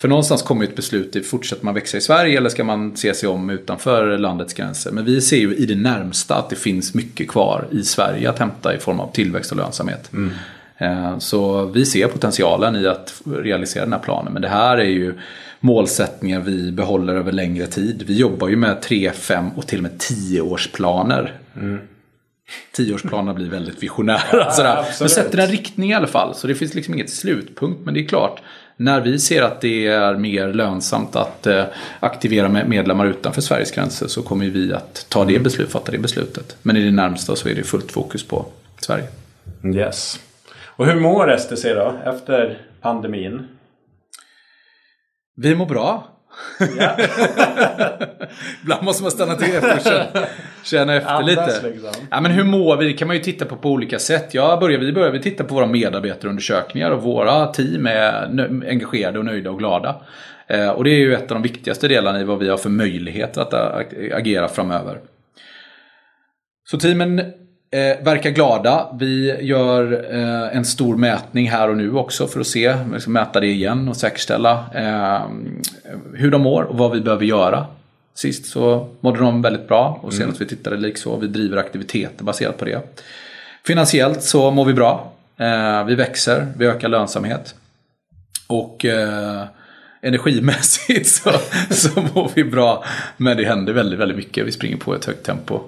för någonstans kommer ett beslut, fortsätter man växa i Sverige eller ska man se sig om utanför landets gränser? Men vi ser ju i det närmsta att det finns mycket kvar i Sverige att hämta i form av tillväxt och lönsamhet. Mm. Eh, så vi ser potentialen i att realisera den här planen. Men det här är ju målsättningar vi behåller över längre tid. Vi jobbar ju med 3, 5 och till och med 10-årsplaner. Mm. Tioårsplanerna blir väldigt visionära. Ja, men sätter en riktning i alla fall. Så det finns liksom inget slutpunkt. Men det är klart, när vi ser att det är mer lönsamt att eh, aktivera medlemmar utanför Sveriges gränser så kommer vi att ta det beslut, fatta det beslutet. Men i det närmsta så är det fullt fokus på Sverige. Yes. Och hur mår STC då efter pandemin? Vi mår bra. Ja. Ibland måste man stanna till och känna, känna efter Andas, lite. Liksom. Ja, men hur mår vi? Det kan man ju titta på på olika sätt. Jag börjar, vi börjar vi titta på våra medarbetarundersökningar och våra team är engagerade och nöjda och glada. Eh, och det är ju ett av de viktigaste delarna i vad vi har för möjligheter att agera framöver. Så teamen eh, verkar glada. Vi gör eh, en stor mätning här och nu också för att se, liksom mäta det igen och säkerställa eh, hur de mår och vad vi behöver göra. Sist så mådde de väldigt bra och senast mm. vi tittade likså. Vi driver aktiviteter baserat på det. Finansiellt så mår vi bra. Eh, vi växer, vi ökar lönsamhet. Och eh, energimässigt så, så mår vi bra. Men det händer väldigt, väldigt mycket. Vi springer på ett högt tempo.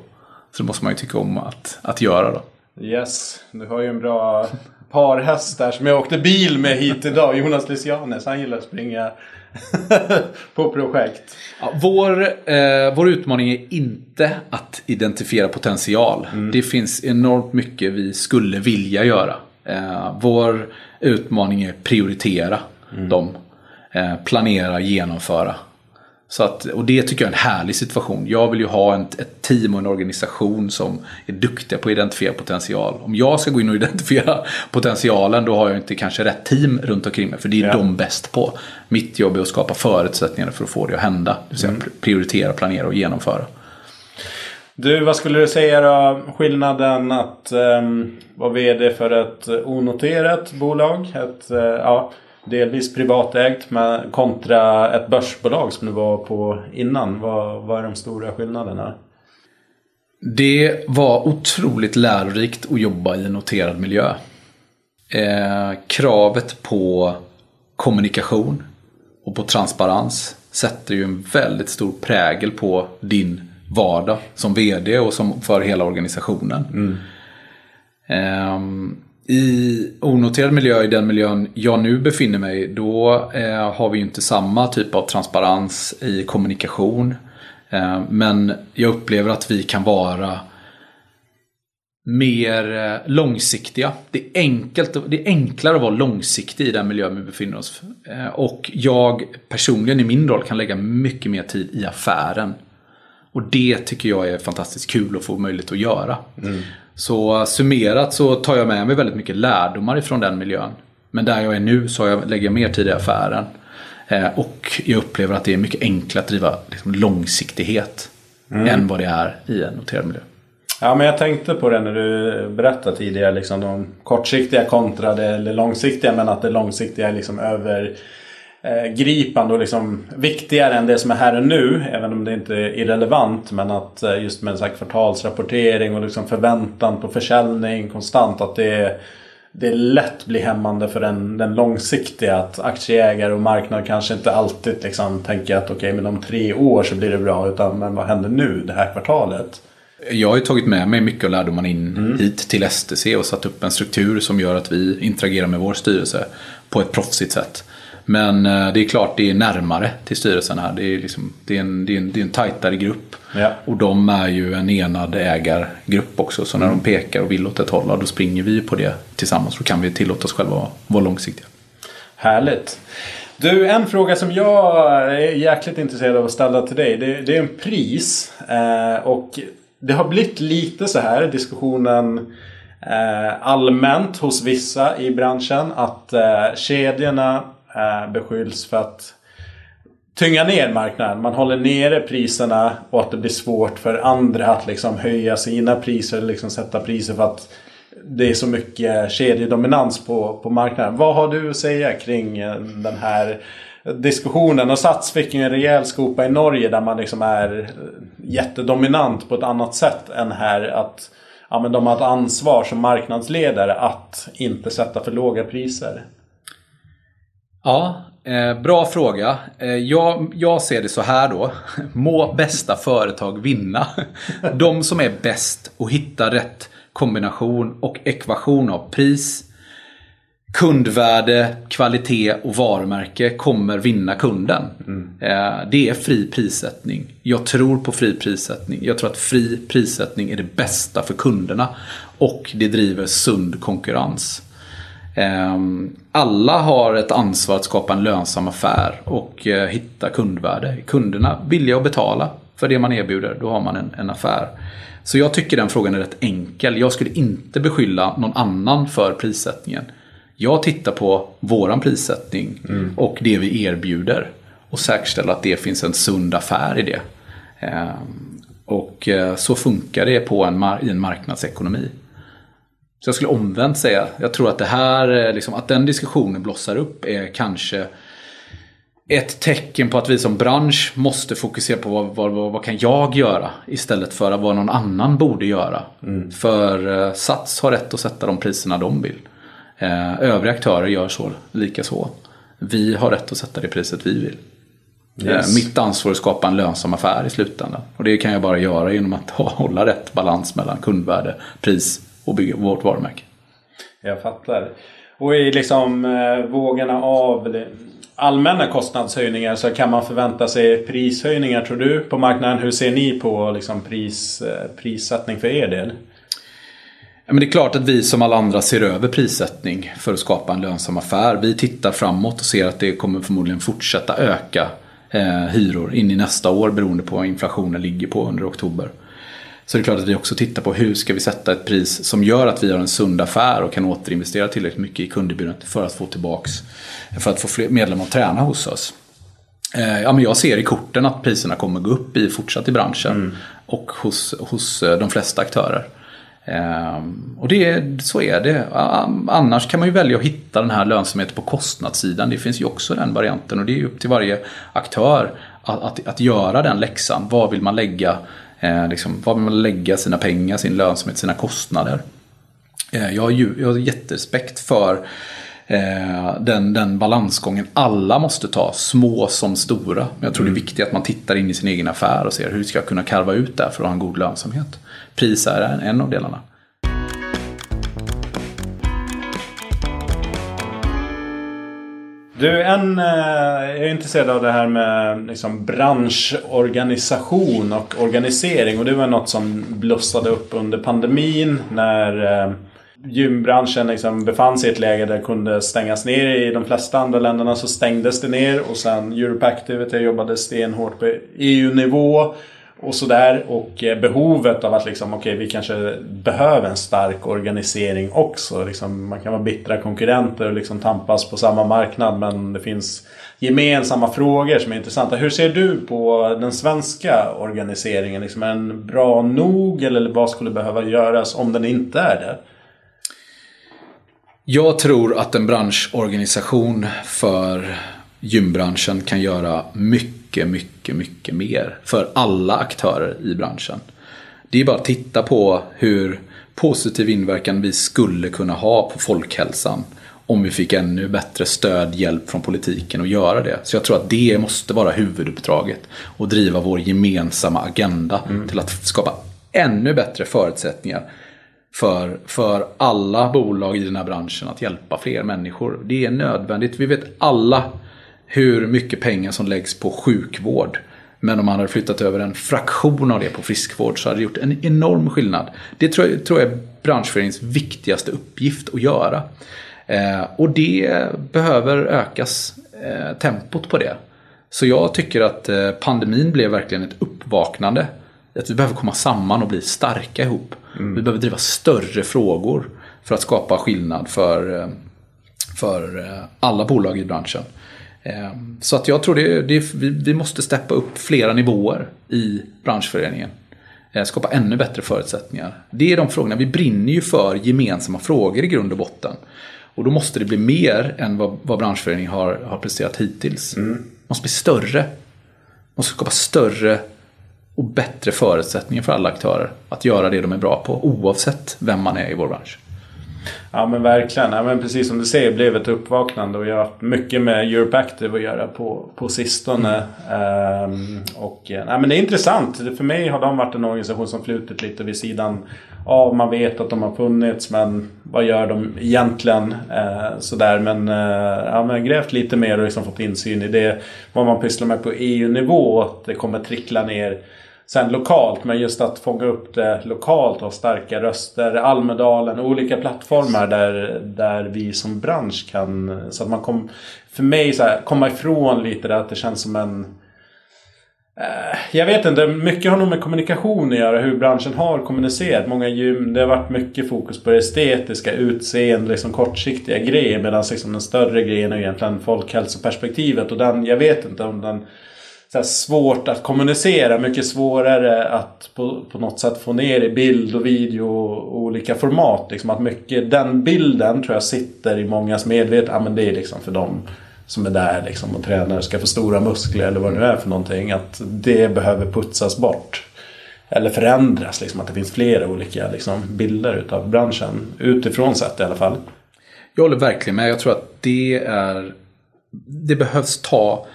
Så det måste man ju tycka om att, att göra då. Yes, du har ju en bra parhäst där som jag åkte bil med hit idag. Jonas Lysianes, han gillar att springa på projekt. Ja, vår, eh, vår utmaning är inte att identifiera potential. Mm. Det finns enormt mycket vi skulle vilja göra. Eh, vår utmaning är prioritera mm. dem. Eh, planera, genomföra. Så att, och det tycker jag är en härlig situation. Jag vill ju ha en, ett team och en organisation som är duktiga på att identifiera potential. Om jag ska gå in och identifiera potentialen då har jag inte kanske rätt team runt omkring mig. För det är ja. de bäst på. Mitt jobb är att skapa förutsättningar för att få det att hända. Det vill säga mm. prioritera, planera och genomföra. Du, vad skulle du säga då? Skillnaden att um, vara VD för ett onoterat bolag. Ett, uh, ja, delvis privatägt med, kontra ett börsbolag som du var på innan. Vad, vad är de stora skillnaderna? Det var otroligt lärorikt att jobba i en noterad miljö. Eh, kravet på kommunikation och på transparens sätter ju en väldigt stor prägel på din vardag som VD och som för hela organisationen. Mm. Eh, i onoterad miljö, i den miljön jag nu befinner mig, då eh, har vi inte samma typ av transparens i kommunikation. Eh, men jag upplever att vi kan vara mer eh, långsiktiga. Det är, enkelt, det är enklare att vara långsiktig i den miljö vi befinner oss. Eh, och jag personligen i min roll kan lägga mycket mer tid i affären. Och det tycker jag är fantastiskt kul att få möjlighet att göra. Mm. Så summerat så tar jag med mig väldigt mycket lärdomar ifrån den miljön. Men där jag är nu så jag, lägger jag mer tid i affären. Eh, och jag upplever att det är mycket enklare att driva liksom, långsiktighet mm. än vad det är i en noterad miljö. Ja, men jag tänkte på det när du berättade tidigare. Liksom de kortsiktiga kontra det långsiktiga. Men att det långsiktiga är liksom över gripande och liksom viktigare än det som är här och nu. Även om det inte är irrelevant. Men att eh, just med så här kvartalsrapportering och liksom förväntan på försäljning konstant. Att det, det lätt blir hämmande för den, den långsiktiga. Att aktieägare och marknad kanske inte alltid liksom tänker att okej okay, men om tre år så blir det bra. Utan men vad händer nu det här kvartalet? Jag har ju tagit med mig mycket av lärdomarna in mm. hit till STC och satt upp en struktur som gör att vi interagerar med vår styrelse på ett proffsigt sätt. Men eh, det är klart det är närmare till styrelsen här. Det är, liksom, det är, en, det är, en, det är en tajtare grupp. Ja. Och de är ju en enad ägargrupp också. Så när de pekar och vill åt ett håll, då springer vi på det tillsammans. Då kan vi tillåta oss själva att vara långsiktiga. Härligt. Du, en fråga som jag är jäkligt intresserad av att ställa till dig. Det, det är en pris. Eh, och det har blivit lite så här diskussionen eh, allmänt hos vissa i branschen. Att eh, kedjorna Eh, beskylls för att tynga ner marknaden. Man håller nere priserna och att det blir svårt för andra att liksom höja sina priser. Liksom sätta priser för att det är så mycket kedjedominans på, på marknaden. Vad har du att säga kring eh, den här diskussionen? Och Sats fick ju en rejäl skopa i Norge där man liksom är eh, jättedominant på ett annat sätt än här. Att ja, men de har ett ansvar som marknadsledare att inte sätta för låga priser. Ja, eh, bra fråga. Eh, jag, jag ser det så här då. Må bästa företag vinna. De som är bäst och hittar rätt kombination och ekvation av pris, kundvärde, kvalitet och varumärke kommer vinna kunden. Mm. Eh, det är fri prissättning. Jag tror på fri prissättning. Jag tror att fri prissättning är det bästa för kunderna. Och det driver sund konkurrens. Ehm, alla har ett ansvar att skapa en lönsam affär och eh, hitta kundvärde. Kunderna villiga att betala för det man erbjuder, då har man en, en affär. Så jag tycker den frågan är rätt enkel. Jag skulle inte beskylla någon annan för prissättningen. Jag tittar på våran prissättning mm. och det vi erbjuder. Och säkerställer att det finns en sund affär i det. Ehm, och eh, så funkar det på en, i en marknadsekonomi. Så jag skulle omvänt säga, jag tror att det här, liksom, att den diskussionen blossar upp är kanske ett tecken på att vi som bransch måste fokusera på vad, vad, vad, vad kan jag göra istället för vad någon annan borde göra. Mm. För eh, Sats har rätt att sätta de priserna de vill. Eh, övriga aktörer gör så, lika så. Vi har rätt att sätta det priset vi vill. Eh, yes. Mitt ansvar är att skapa en lönsam affär i slutändan. Och det kan jag bara göra genom att hålla rätt balans mellan kundvärde, pris och bygga vårt varumärke. Jag fattar. Och i liksom eh, vågorna av allmänna kostnadshöjningar så kan man förvänta sig prishöjningar tror du på marknaden? Hur ser ni på liksom pris, eh, prissättning för er del? Ja, men det är klart att vi som alla andra ser över prissättning för att skapa en lönsam affär. Vi tittar framåt och ser att det kommer förmodligen fortsätta öka eh, hyror in i nästa år beroende på vad inflationen ligger på under oktober. Så det är klart att vi också tittar på hur ska vi sätta ett pris som gör att vi har en sund affär och kan återinvestera tillräckligt mycket i kunderbjudandet för att få tillbaks, för att få fler medlemmar att träna hos oss. Eh, ja, men jag ser i korten att priserna kommer gå upp i, fortsatt i branschen mm. och hos, hos eh, de flesta aktörer. Um, och det, så är det. Annars kan man ju välja att hitta den här lönsamheten på kostnadssidan. Det finns ju också den varianten och det är upp till varje aktör att, att, att göra den läxan. Vad vill man lägga Eh, liksom, var vill man lägga sina pengar, sin lönsamhet, sina kostnader? Eh, jag, har ju, jag har jätterespekt för eh, den, den balansgången alla måste ta, små som stora. Men jag tror mm. det är mm. viktigt att man tittar in i sin egen affär och ser hur ska jag kunna karva ut det för att ha en god lönsamhet. Pris är en, en av delarna. Du, en, eh, jag är intresserad av det här med liksom, branschorganisation och organisering. Och det var något som blossade upp under pandemin när eh, gymbranschen liksom befann sig i ett läge där det kunde stängas ner. I de flesta andra länderna så stängdes det ner och sen Europe Activity jobbade stenhårt på EU-nivå och sådär. Och eh, behovet av att liksom, okej, okay, vi kanske behöver en stark organisering också. Liksom, man kan vara bittra konkurrenter och liksom tampas på samma marknad men det finns gemensamma frågor som är intressanta. Hur ser du på den svenska organiseringen? Liksom, är den bra nog eller vad skulle behöva göras om den inte är det? Jag tror att en branschorganisation för gymbranschen kan göra mycket, mycket, mycket mer för alla aktörer i branschen. Det är bara att titta på hur positiv inverkan vi skulle kunna ha på folkhälsan om vi fick ännu bättre stöd, hjälp från politiken att göra det. Så jag tror att det måste vara huvuduppdraget. Och driva vår gemensamma agenda mm. till att skapa ännu bättre förutsättningar för, för alla bolag i den här branschen att hjälpa fler människor. Det är nödvändigt. Vi vet alla hur mycket pengar som läggs på sjukvård. Men om man hade flyttat över en fraktion av det på friskvård så hade det gjort en enorm skillnad. Det tror jag, tror jag är branschföreningens viktigaste uppgift att göra. Eh, och det behöver ökas eh, tempot på det. Så jag tycker att eh, pandemin blev verkligen ett uppvaknande. Att vi behöver komma samman och bli starka ihop. Mm. Vi behöver driva större frågor för att skapa skillnad för, eh, för eh, alla bolag i branschen. Eh, så att jag tror det, det, vi, måste steppa upp flera nivåer i branschföreningen. Eh, skapa ännu bättre förutsättningar. Det är de frågorna. Vi brinner ju för gemensamma frågor i grund och botten. Och då måste det bli mer än vad, vad branschföreningen har, har presterat hittills. Mm. måste bli större. måste skapa större och bättre förutsättningar för alla aktörer att göra det de är bra på oavsett vem man är i vår bransch. Ja men verkligen. Ja, men precis som du säger blev ett uppvaknande och jag har haft mycket med Europe Active att göra på, på sistone. Mm. Um, och, eh, ja, men det är intressant. För mig har de varit en organisation som flutit lite vid sidan av. Man vet att de har funnits men vad gör de egentligen? Uh, sådär. Men, uh, ja, men grävt lite mer och liksom fått insyn i det. Vad man pysslar med på EU-nivå. Att det kommer trickla ner sen lokalt. Men just att fånga upp det lokalt och starka röster. Almedalen, olika plattformar där, där vi som bransch kan... Så att man kom, för mig så här, komma ifrån lite det att det känns som en... Eh, jag vet inte, mycket har nog med kommunikation att göra. Hur branschen har kommunicerat. Många gym, det har varit mycket fokus på det estetiska, utseende, liksom kortsiktiga grejer. Medan liksom den större grejen är egentligen folkhälsoperspektivet. Och den, jag vet inte om den så svårt att kommunicera. Mycket svårare att på, på något sätt få ner i bild och video och olika format. Liksom att mycket, den bilden tror jag sitter i mångas medvetande. Ja men det är liksom för dem som är där liksom och tränar ska få stora muskler eller vad det nu är för någonting. Att det behöver putsas bort. Eller förändras, liksom, att det finns flera olika liksom, bilder utav branschen. Utifrån sett i alla fall. Jag håller verkligen med. Jag tror att det är... Det behövs ta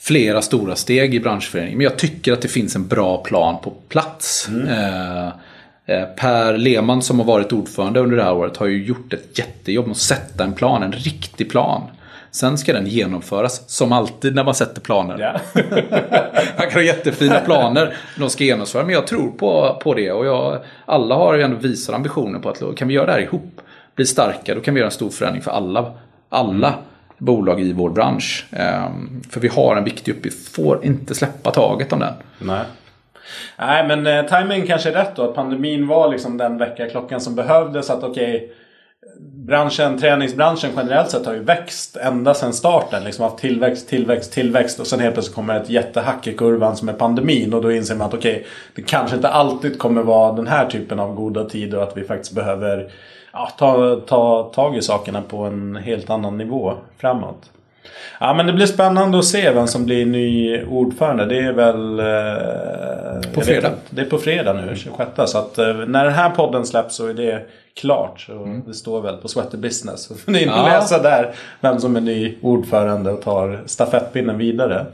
flera stora steg i branschföreningen. Men jag tycker att det finns en bra plan på plats. Mm. Eh, eh, per Lehmann som har varit ordförande under det här året har ju gjort ett jättejobb med att sätta en plan, en riktig plan. Sen ska den genomföras, som alltid när man sätter planer. Yeah. man kan ha jättefina planer, de ska genomföras. Men jag tror på, på det och jag, alla har ju ändå visat ambitioner på att kan vi göra det här ihop, bli starka, då kan vi göra en stor förändring för alla. Alla. Mm bolag i vår bransch. Ehm, för vi har en viktig uppgift, får inte släppa taget om den. Nej. Nej men eh, timing kanske är rätt då. Att pandemin var liksom den väckarklockan som behövdes. Att okej, okay, branschen, träningsbranschen generellt sett har ju växt ända sedan starten. Liksom haft tillväxt, tillväxt, tillväxt och sen helt plötsligt kommer ett jättehack i kurvan som är pandemin. Och då inser man att okej, okay, det kanske inte alltid kommer vara den här typen av goda tider och att vi faktiskt behöver ja, ta, ta tag i sakerna på en helt annan nivå framåt. Ja men det blir spännande att se vem som blir ny ordförande. Det är väl... Eh, på fredag. Vet, det är på fredag nu, 26. Så att eh, när den här podden släpps så är det klart. Så mm. Det står väl på Sweater Business. Så får ni ja. läsa där vem som är ny ordförande och tar stafettpinnen vidare.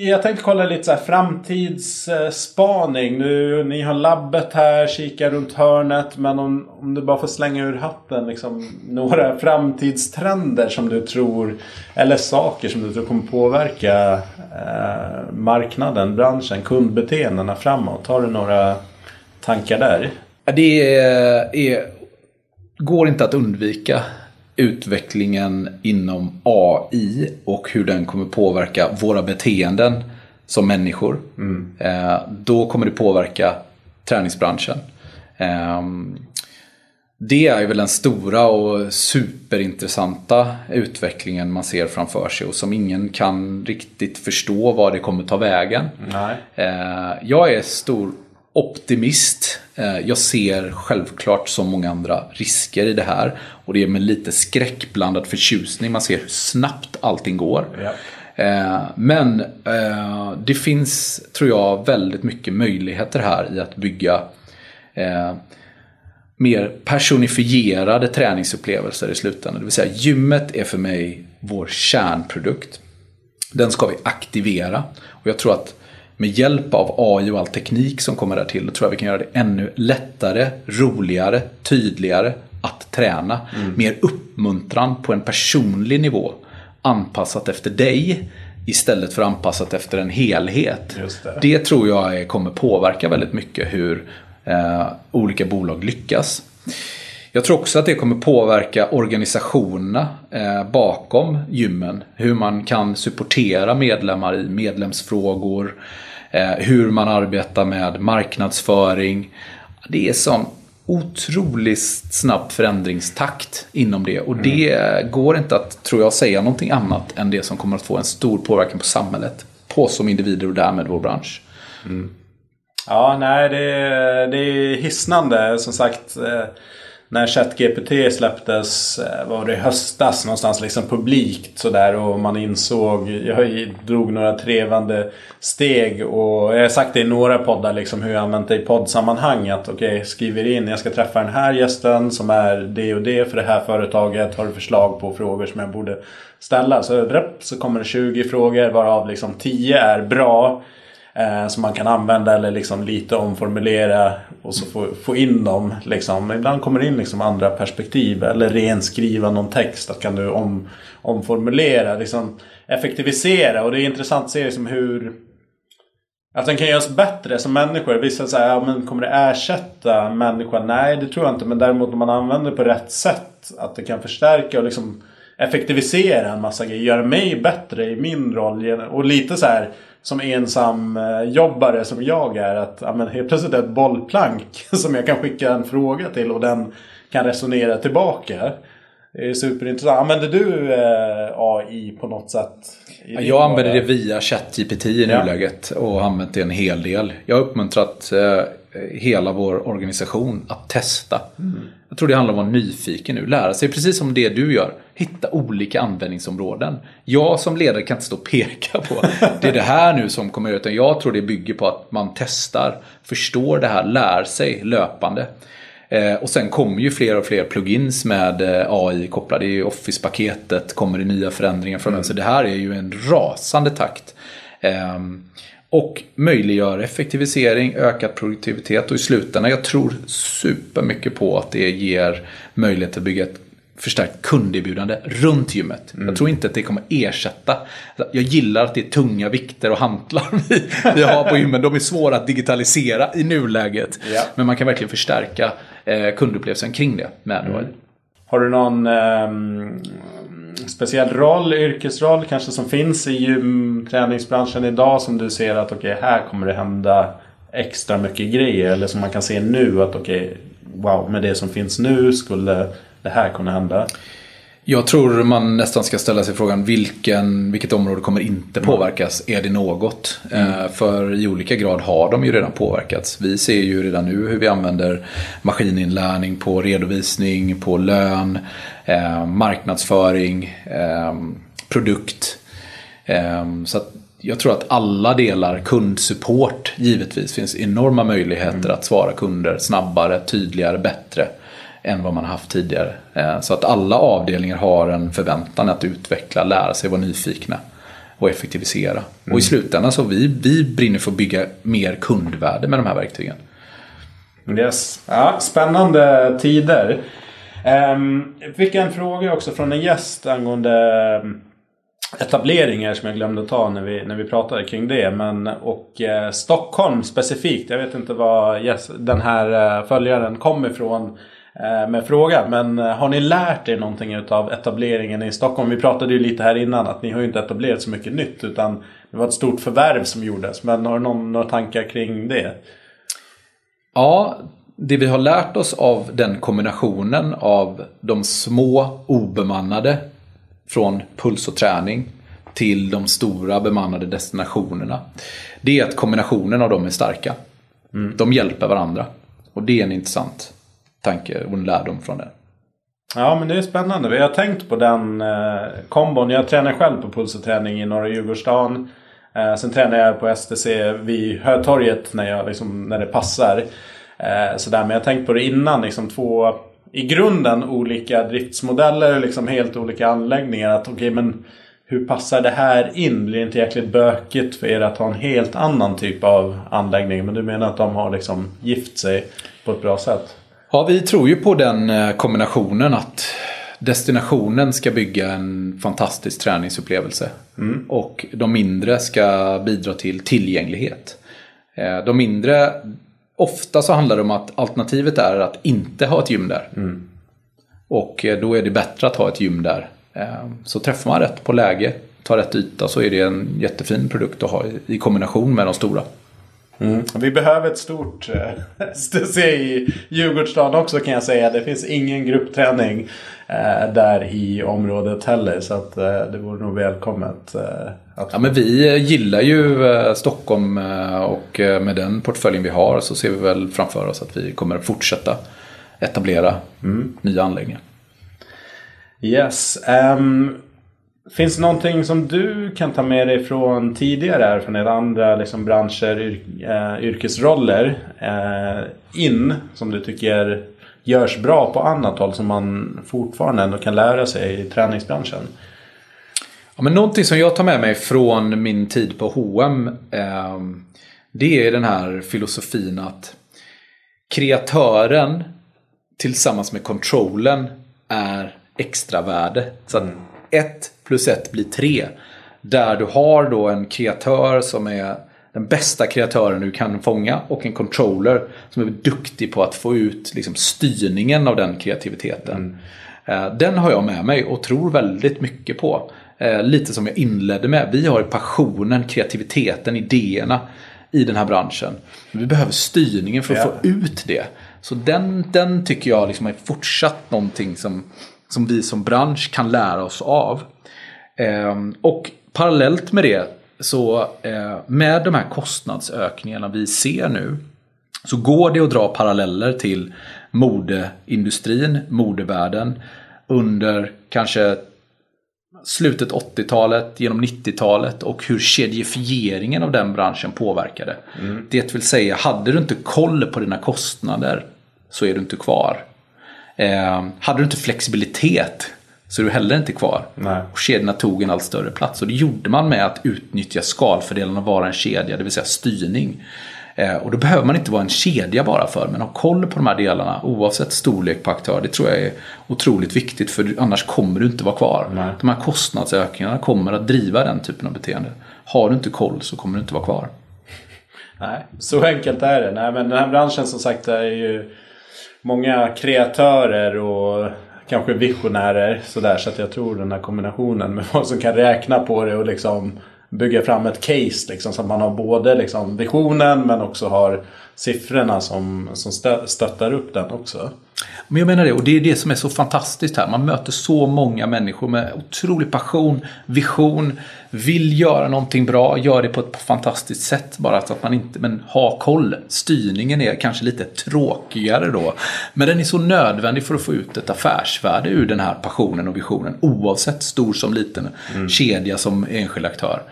Jag tänkte kolla lite så här framtidsspaning. Nu, ni har labbet här, kika runt hörnet. Men om, om du bara får slänga ur hatten liksom, några framtidstrender som du tror, eller saker som du tror kommer påverka eh, marknaden, branschen, kundbeteendena framåt. Har du några tankar där? Det är, är, går inte att undvika utvecklingen inom AI och hur den kommer påverka våra beteenden som människor. Mm. Eh, då kommer det påverka träningsbranschen. Ehm, det är väl den stora och superintressanta utvecklingen man ser framför sig och som ingen kan riktigt förstå vad det kommer ta vägen. Nej. Eh, jag är stor optimist. Eh, jag ser självklart som många andra risker i det här. Och det är med lite skräckblandad förtjusning. Man ser hur snabbt allting går. Ja. Eh, men eh, det finns, tror jag, väldigt mycket möjligheter här i att bygga mer personifierade träningsupplevelser i slutändan. Det vill säga gymmet är för mig vår kärnprodukt. Den ska vi aktivera. Och jag tror att med hjälp av AI och all teknik som kommer där till, då tror jag vi kan göra det ännu lättare, roligare, tydligare att träna. Mm. Mer uppmuntran på en personlig nivå. Anpassat efter dig istället för anpassat efter en helhet. Det. det. tror jag kommer påverka väldigt mycket hur eh, olika bolag lyckas. Jag tror också att det kommer påverka organisationerna eh, bakom gymmen. Hur man kan supportera medlemmar i medlemsfrågor. Eh, hur man arbetar med marknadsföring. Det är som otroligt snabb förändringstakt inom det. Och det går inte att, tror jag, säga någonting annat än det som kommer att få en stor påverkan på samhället. På som individer och därmed vår bransch. Mm. Ja, nej det, det är hisnande som sagt. När ChatGPT släpptes eh, var det i höstas någonstans liksom publikt sådär och man insåg, jag drog några trevande steg och jag har sagt det i några poddar liksom hur jag använt det i poddsammanhang att okej, okay, skriver in, jag ska träffa den här gästen som är det och det för det här företaget, har du förslag på frågor som jag borde ställa? Så, så kommer det 20 frågor varav liksom 10 är bra eh, som man kan använda eller liksom lite omformulera och så få, få in dem. Liksom. Ibland kommer det in liksom andra perspektiv eller renskriva någon text. Att kan du om, omformulera, liksom effektivisera. Och det är intressant att se liksom hur att den kan göras bättre som människor. Vissa säger, ja, men kommer det ersätta människan? Nej, det tror jag inte. Men däremot om man använder det på rätt sätt. Att det kan förstärka och liksom effektivisera en massa grejer. Göra mig bättre i min roll. Och lite så här som ensam eh, jobbare som jag är. Att ja, men helt plötsligt är ett bollplank som jag kan skicka en fråga till och den kan resonera tillbaka. Det är superintressant. Använder du eh, AI på något sätt? jag använder det via ChatGPT i ja. nuläget och har använt det en hel del. Jag har uppmuntrat eh, hela vår organisation att testa. Mm. Jag tror det handlar om att vara nyfiken nu, lära sig precis som det du gör. Hitta olika användningsområden. Jag som ledare kan inte stå och peka på det är det här nu som kommer ut. Jag tror det bygger på att man testar, förstår det här, lär sig löpande. Eh, och sen kommer ju fler och fler plugins med eh, AI kopplade. i Office-paketet kommer det nya förändringar från mm. den. Så det här är ju en rasande takt. Eh, och möjliggör effektivisering, ökad produktivitet och i slutändan, jag tror supermycket på att det ger möjlighet att bygga ett förstärkt kunderbjudande runt gymmet. Mm. Jag tror inte att det kommer ersätta. Jag gillar att det är tunga vikter och hantlar vi, vi har på gymmen. De är svåra att digitalisera i nuläget. Ja. Men man kan verkligen förstärka eh, kundupplevelsen kring det med mm. Har du någon eh, speciell roll, yrkesroll kanske som finns i gymträningsbranschen idag som du ser att okej, okay, här kommer det hända extra mycket grejer eller som man kan se nu att okej, okay, wow, med det som finns nu skulle det här kunna hända? Jag tror man nästan ska ställa sig frågan vilken, vilket område kommer inte påverkas? Mm. Är det något? Mm. Eh, för i olika grad har de ju redan påverkats. Vi ser ju redan nu hur vi använder maskininlärning på redovisning, på lön, eh, marknadsföring, eh, produkt. Eh, så jag tror att alla delar, kundsupport givetvis, finns enorma möjligheter mm. att svara kunder snabbare, tydligare, bättre än vad man har haft tidigare. Eh, så att alla avdelningar har en förväntan att utveckla, lära sig, vara nyfikna och effektivisera. Mm. Och i mm. slutändan så vi, vi brinner för att bygga mer kundvärde med de här verktygen. Yes. Ja, spännande tider. Um, jag fick en fråga också från en gäst angående ehm, etableringar som jag glömde ta när vi, när vi pratade kring det. Men, och eh, Stockholm specifikt. Jag vet inte var yes, den här eh, följaren kom ifrån. Eh, med frågan. Men eh, har ni lärt er någonting av etableringen i Stockholm? Vi pratade ju lite här innan att ni har ju inte etablerat så mycket nytt utan det var ett stort förvärv som gjordes. Men har du någon, några tankar kring det? Ja, det vi har lärt oss av den kombinationen av de små obemannade från puls och träning till de stora bemannade destinationerna. Det är att kombinationen av dem är starka. Mm. De hjälper varandra. Och det är en intressant tanke och en lärdom från det. Ja men det är spännande. Vi har tänkt på den eh, kombon. Jag tränar själv på pulsoträning i norra Djurgårdsstaden. Eh, sen tränar jag på STC vid Hötorget när, jag, liksom, när det passar. Eh, sådär. Men jag har tänkt på det innan. Liksom, två i grunden olika driftsmodeller. Liksom helt olika anläggningar. Att, okay, men hur passar det här in? Blir det inte jäkligt bökigt för er att ha en helt annan typ av anläggning? Men du menar att de har liksom gift sig på ett bra sätt? Ja, vi tror ju på den eh, kombinationen att destinationen ska bygga en fantastisk träningsupplevelse. Mm. Och de mindre ska bidra till tillgänglighet. Eh, de mindre, ofta så handlar det om att alternativet är att inte ha ett gym där. Mm. Och eh, då är det bättre att ha ett gym där. Så träffar man rätt på läge, tar rätt yta så är det en jättefin produkt att ha i kombination med de stora. Mm. Vi behöver ett stort eh, STC i Djurgårdsstaden också kan jag säga. Det finns ingen gruppträning eh, där i området heller. Så att, eh, det vore nog välkommet. Att... Ja, men vi gillar ju Stockholm och med den portföljen vi har så ser vi väl framför oss att vi kommer fortsätta etablera mm. nya anläggningar. Yes. Um, Finns det någonting som du kan ta med dig från tidigare erfarenhet, andra liksom branscher, yr, äh, yrkesroller äh, in som du tycker görs bra på annat håll som man fortfarande ändå kan lära sig i träningsbranschen? Ja, men någonting som jag tar med mig från min tid på H&M eh, Det är den här filosofin att kreatören tillsammans med kontrollen är extravärde. Så att mm. 1 plus 1 blir 3. Där du har då en kreatör som är den bästa kreatören du kan fånga och en controller som är duktig på att få ut liksom, styrningen av den kreativiteten. Mm. Den har jag med mig och tror väldigt mycket på. Eh, lite som jag inledde med. Vi har passionen, kreativiteten, idéerna i den här branschen. Vi behöver styrningen för att yeah. få ut det. Så den, den tycker jag liksom är fortsatt någonting som som vi som bransch kan lära oss av. Ehm, och parallellt med det så eh, med de här kostnadsökningarna vi ser nu så går det att dra paralleller till modeindustrin, modevärlden under kanske slutet 80-talet, genom 90-talet och hur kedjefieringen av den branschen påverkade. Mm. Det vill säga, hade du inte koll på dina kostnader så är du inte kvar. Eh, hade du inte flexibilitet så är du heller inte kvar. Nej. Och kedjorna tog en allt större plats. Och det gjorde man med att utnyttja skalfördelarna och vara en kedja, det vill säga styrning. Eh, och då behöver man inte vara en kedja bara för, men ha koll på de här delarna oavsett storlek på aktör. Det tror jag är otroligt viktigt för annars kommer du inte vara kvar. Nej. De här kostnadsökningarna kommer att driva den typen av beteende. Har du inte koll så kommer du inte vara kvar. Nej, så enkelt är det. Nej, men den här branschen som sagt är ju många kreatörer och kanske visionärer. Sådär, så att jag tror den här kombinationen med folk som kan räkna på det och liksom bygga fram ett case. Liksom, så att man har både liksom visionen men också har siffrorna som, som stöttar upp den också. Men jag menar det, och det är det som är så fantastiskt här. Man möter så många människor med otrolig passion, vision, vill göra någonting bra, gör det på ett fantastiskt sätt. Bara så att man inte, men ha koll. Styrningen är kanske lite tråkigare då. Men den är så nödvändig för att få ut ett affärsvärde ur den här passionen och visionen. Oavsett stor som liten mm. kedja som enskild aktör.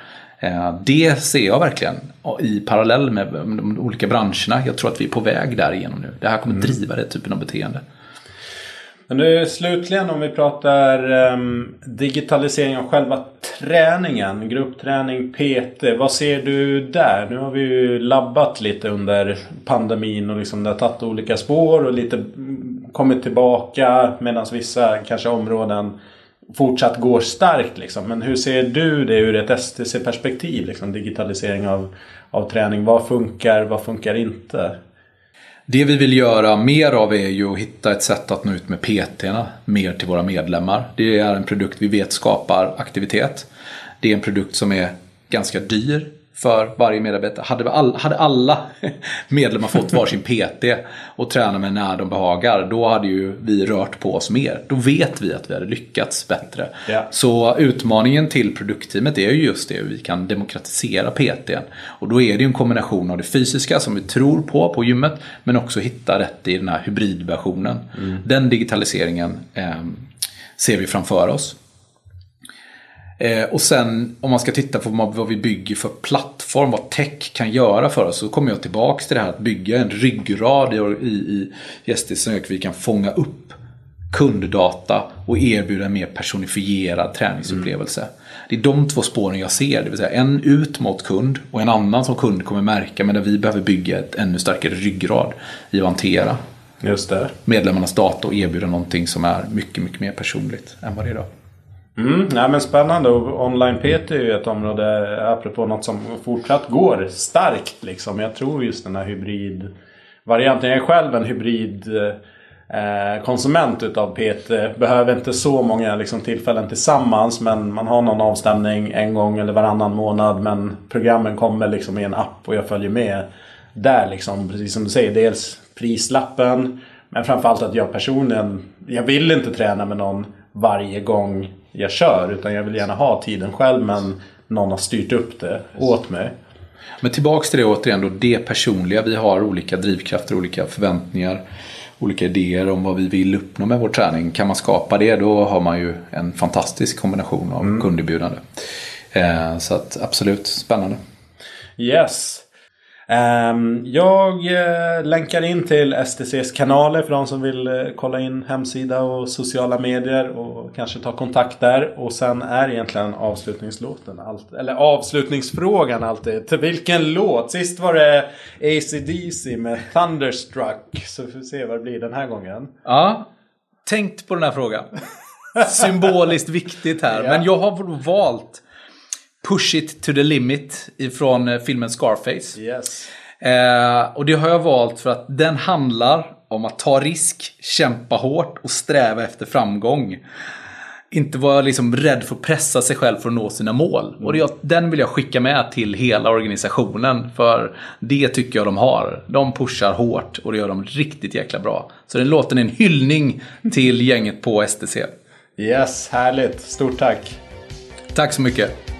Eh, det ser jag verkligen i parallell med de olika branscherna. Jag tror att vi är på väg därigenom nu. Det här kommer mm. driva den typen av beteende. Men nu slutligen om vi pratar um, digitalisering av själva träningen. Gruppträning, PT. Vad ser du där? Nu har vi ju labbat lite under pandemin och liksom det har tagit olika spår och lite kommit tillbaka medan vissa kanske områden fortsatt går starkt. Liksom. Men hur ser du det ur ett STC-perspektiv? Liksom, digitalisering av, av träning. Vad funkar, vad funkar inte? Det vi vill göra mer av är ju att hitta ett sätt att nå ut med PT-erna mer till våra medlemmar. Det är en produkt vi vet skapar aktivitet. Det är en produkt som är ganska dyr för varje medarbetare. Hade, all, hade alla medlemmar fått varsin PT och träna med när de behagar, då hade ju vi rört på oss mer. Då vet vi att vi hade lyckats bättre. Yeah. Så utmaningen till produktteamet är ju just det, vi kan demokratisera PT. Och då är det en kombination av det fysiska som vi tror på på gymmet, men också hitta rätt i den här hybridversionen. Mm. Den digitaliseringen eh, ser vi framför oss. Eh, och sen om man ska titta på vad vi bygger för plattform, vad tech kan göra för oss. Så kommer jag tillbaka till det här att bygga en ryggrad i, i Gästis så att vi kan fånga upp kunddata och erbjuda en mer personifierad träningsupplevelse. Mm. Det är de två spåren jag ser, det vill säga en ut mot kund och en annan som kund kommer märka men där vi behöver bygga ett ännu starkare ryggrad i att hantera Just det. medlemmarnas data och erbjuda någonting som är mycket, mycket mer personligt än vad det är idag. Mm, nej, men spännande och online-PT är ju ett område apropå något som fortsatt går starkt. Liksom. Jag tror just den här hybridvarianten. Jag är själv en hybrid eh, konsument utav PT. Behöver inte så många liksom, tillfällen tillsammans men man har någon avstämning en gång eller varannan månad. Men programmen kommer liksom i en app och jag följer med där liksom, precis som du säger, dels prislappen. Men framförallt att jag personligen, jag vill inte träna med någon varje gång jag kör. Utan jag vill gärna ha tiden själv men någon har styrt upp det åt mig. Men tillbaks till det återigen då, det personliga. Vi har olika drivkrafter, olika förväntningar, olika idéer om vad vi vill uppnå med vår träning. Kan man skapa det då har man ju en fantastisk kombination av mm. kunderbjudande. Eh, så att absolut, spännande. Yes. Um, jag uh, länkar in till STCs kanaler för de som vill uh, kolla in hemsida och sociala medier och kanske ta kontakt där. Och sen är egentligen avslutningslåten, allt, eller avslutningsfrågan alltid. Till vilken låt? Sist var det ACDC med Thunderstruck. Så vi får se vad det blir den här gången. Ja, tänkt på den här frågan. Symboliskt viktigt här. Ja. Men jag har valt Push It To The Limit ifrån eh, filmen Scarface. Yes. Eh, och det har jag valt för att den handlar om att ta risk, kämpa hårt och sträva efter framgång. Inte vara liksom rädd för att pressa sig själv för att nå sina mål. Mm. Och det, den vill jag skicka med till hela organisationen. För det tycker jag de har. De pushar hårt och det gör de riktigt jäkla bra. Så den låten är en hyllning till gänget på STC. Yes, härligt. Stort tack. Tack så mycket.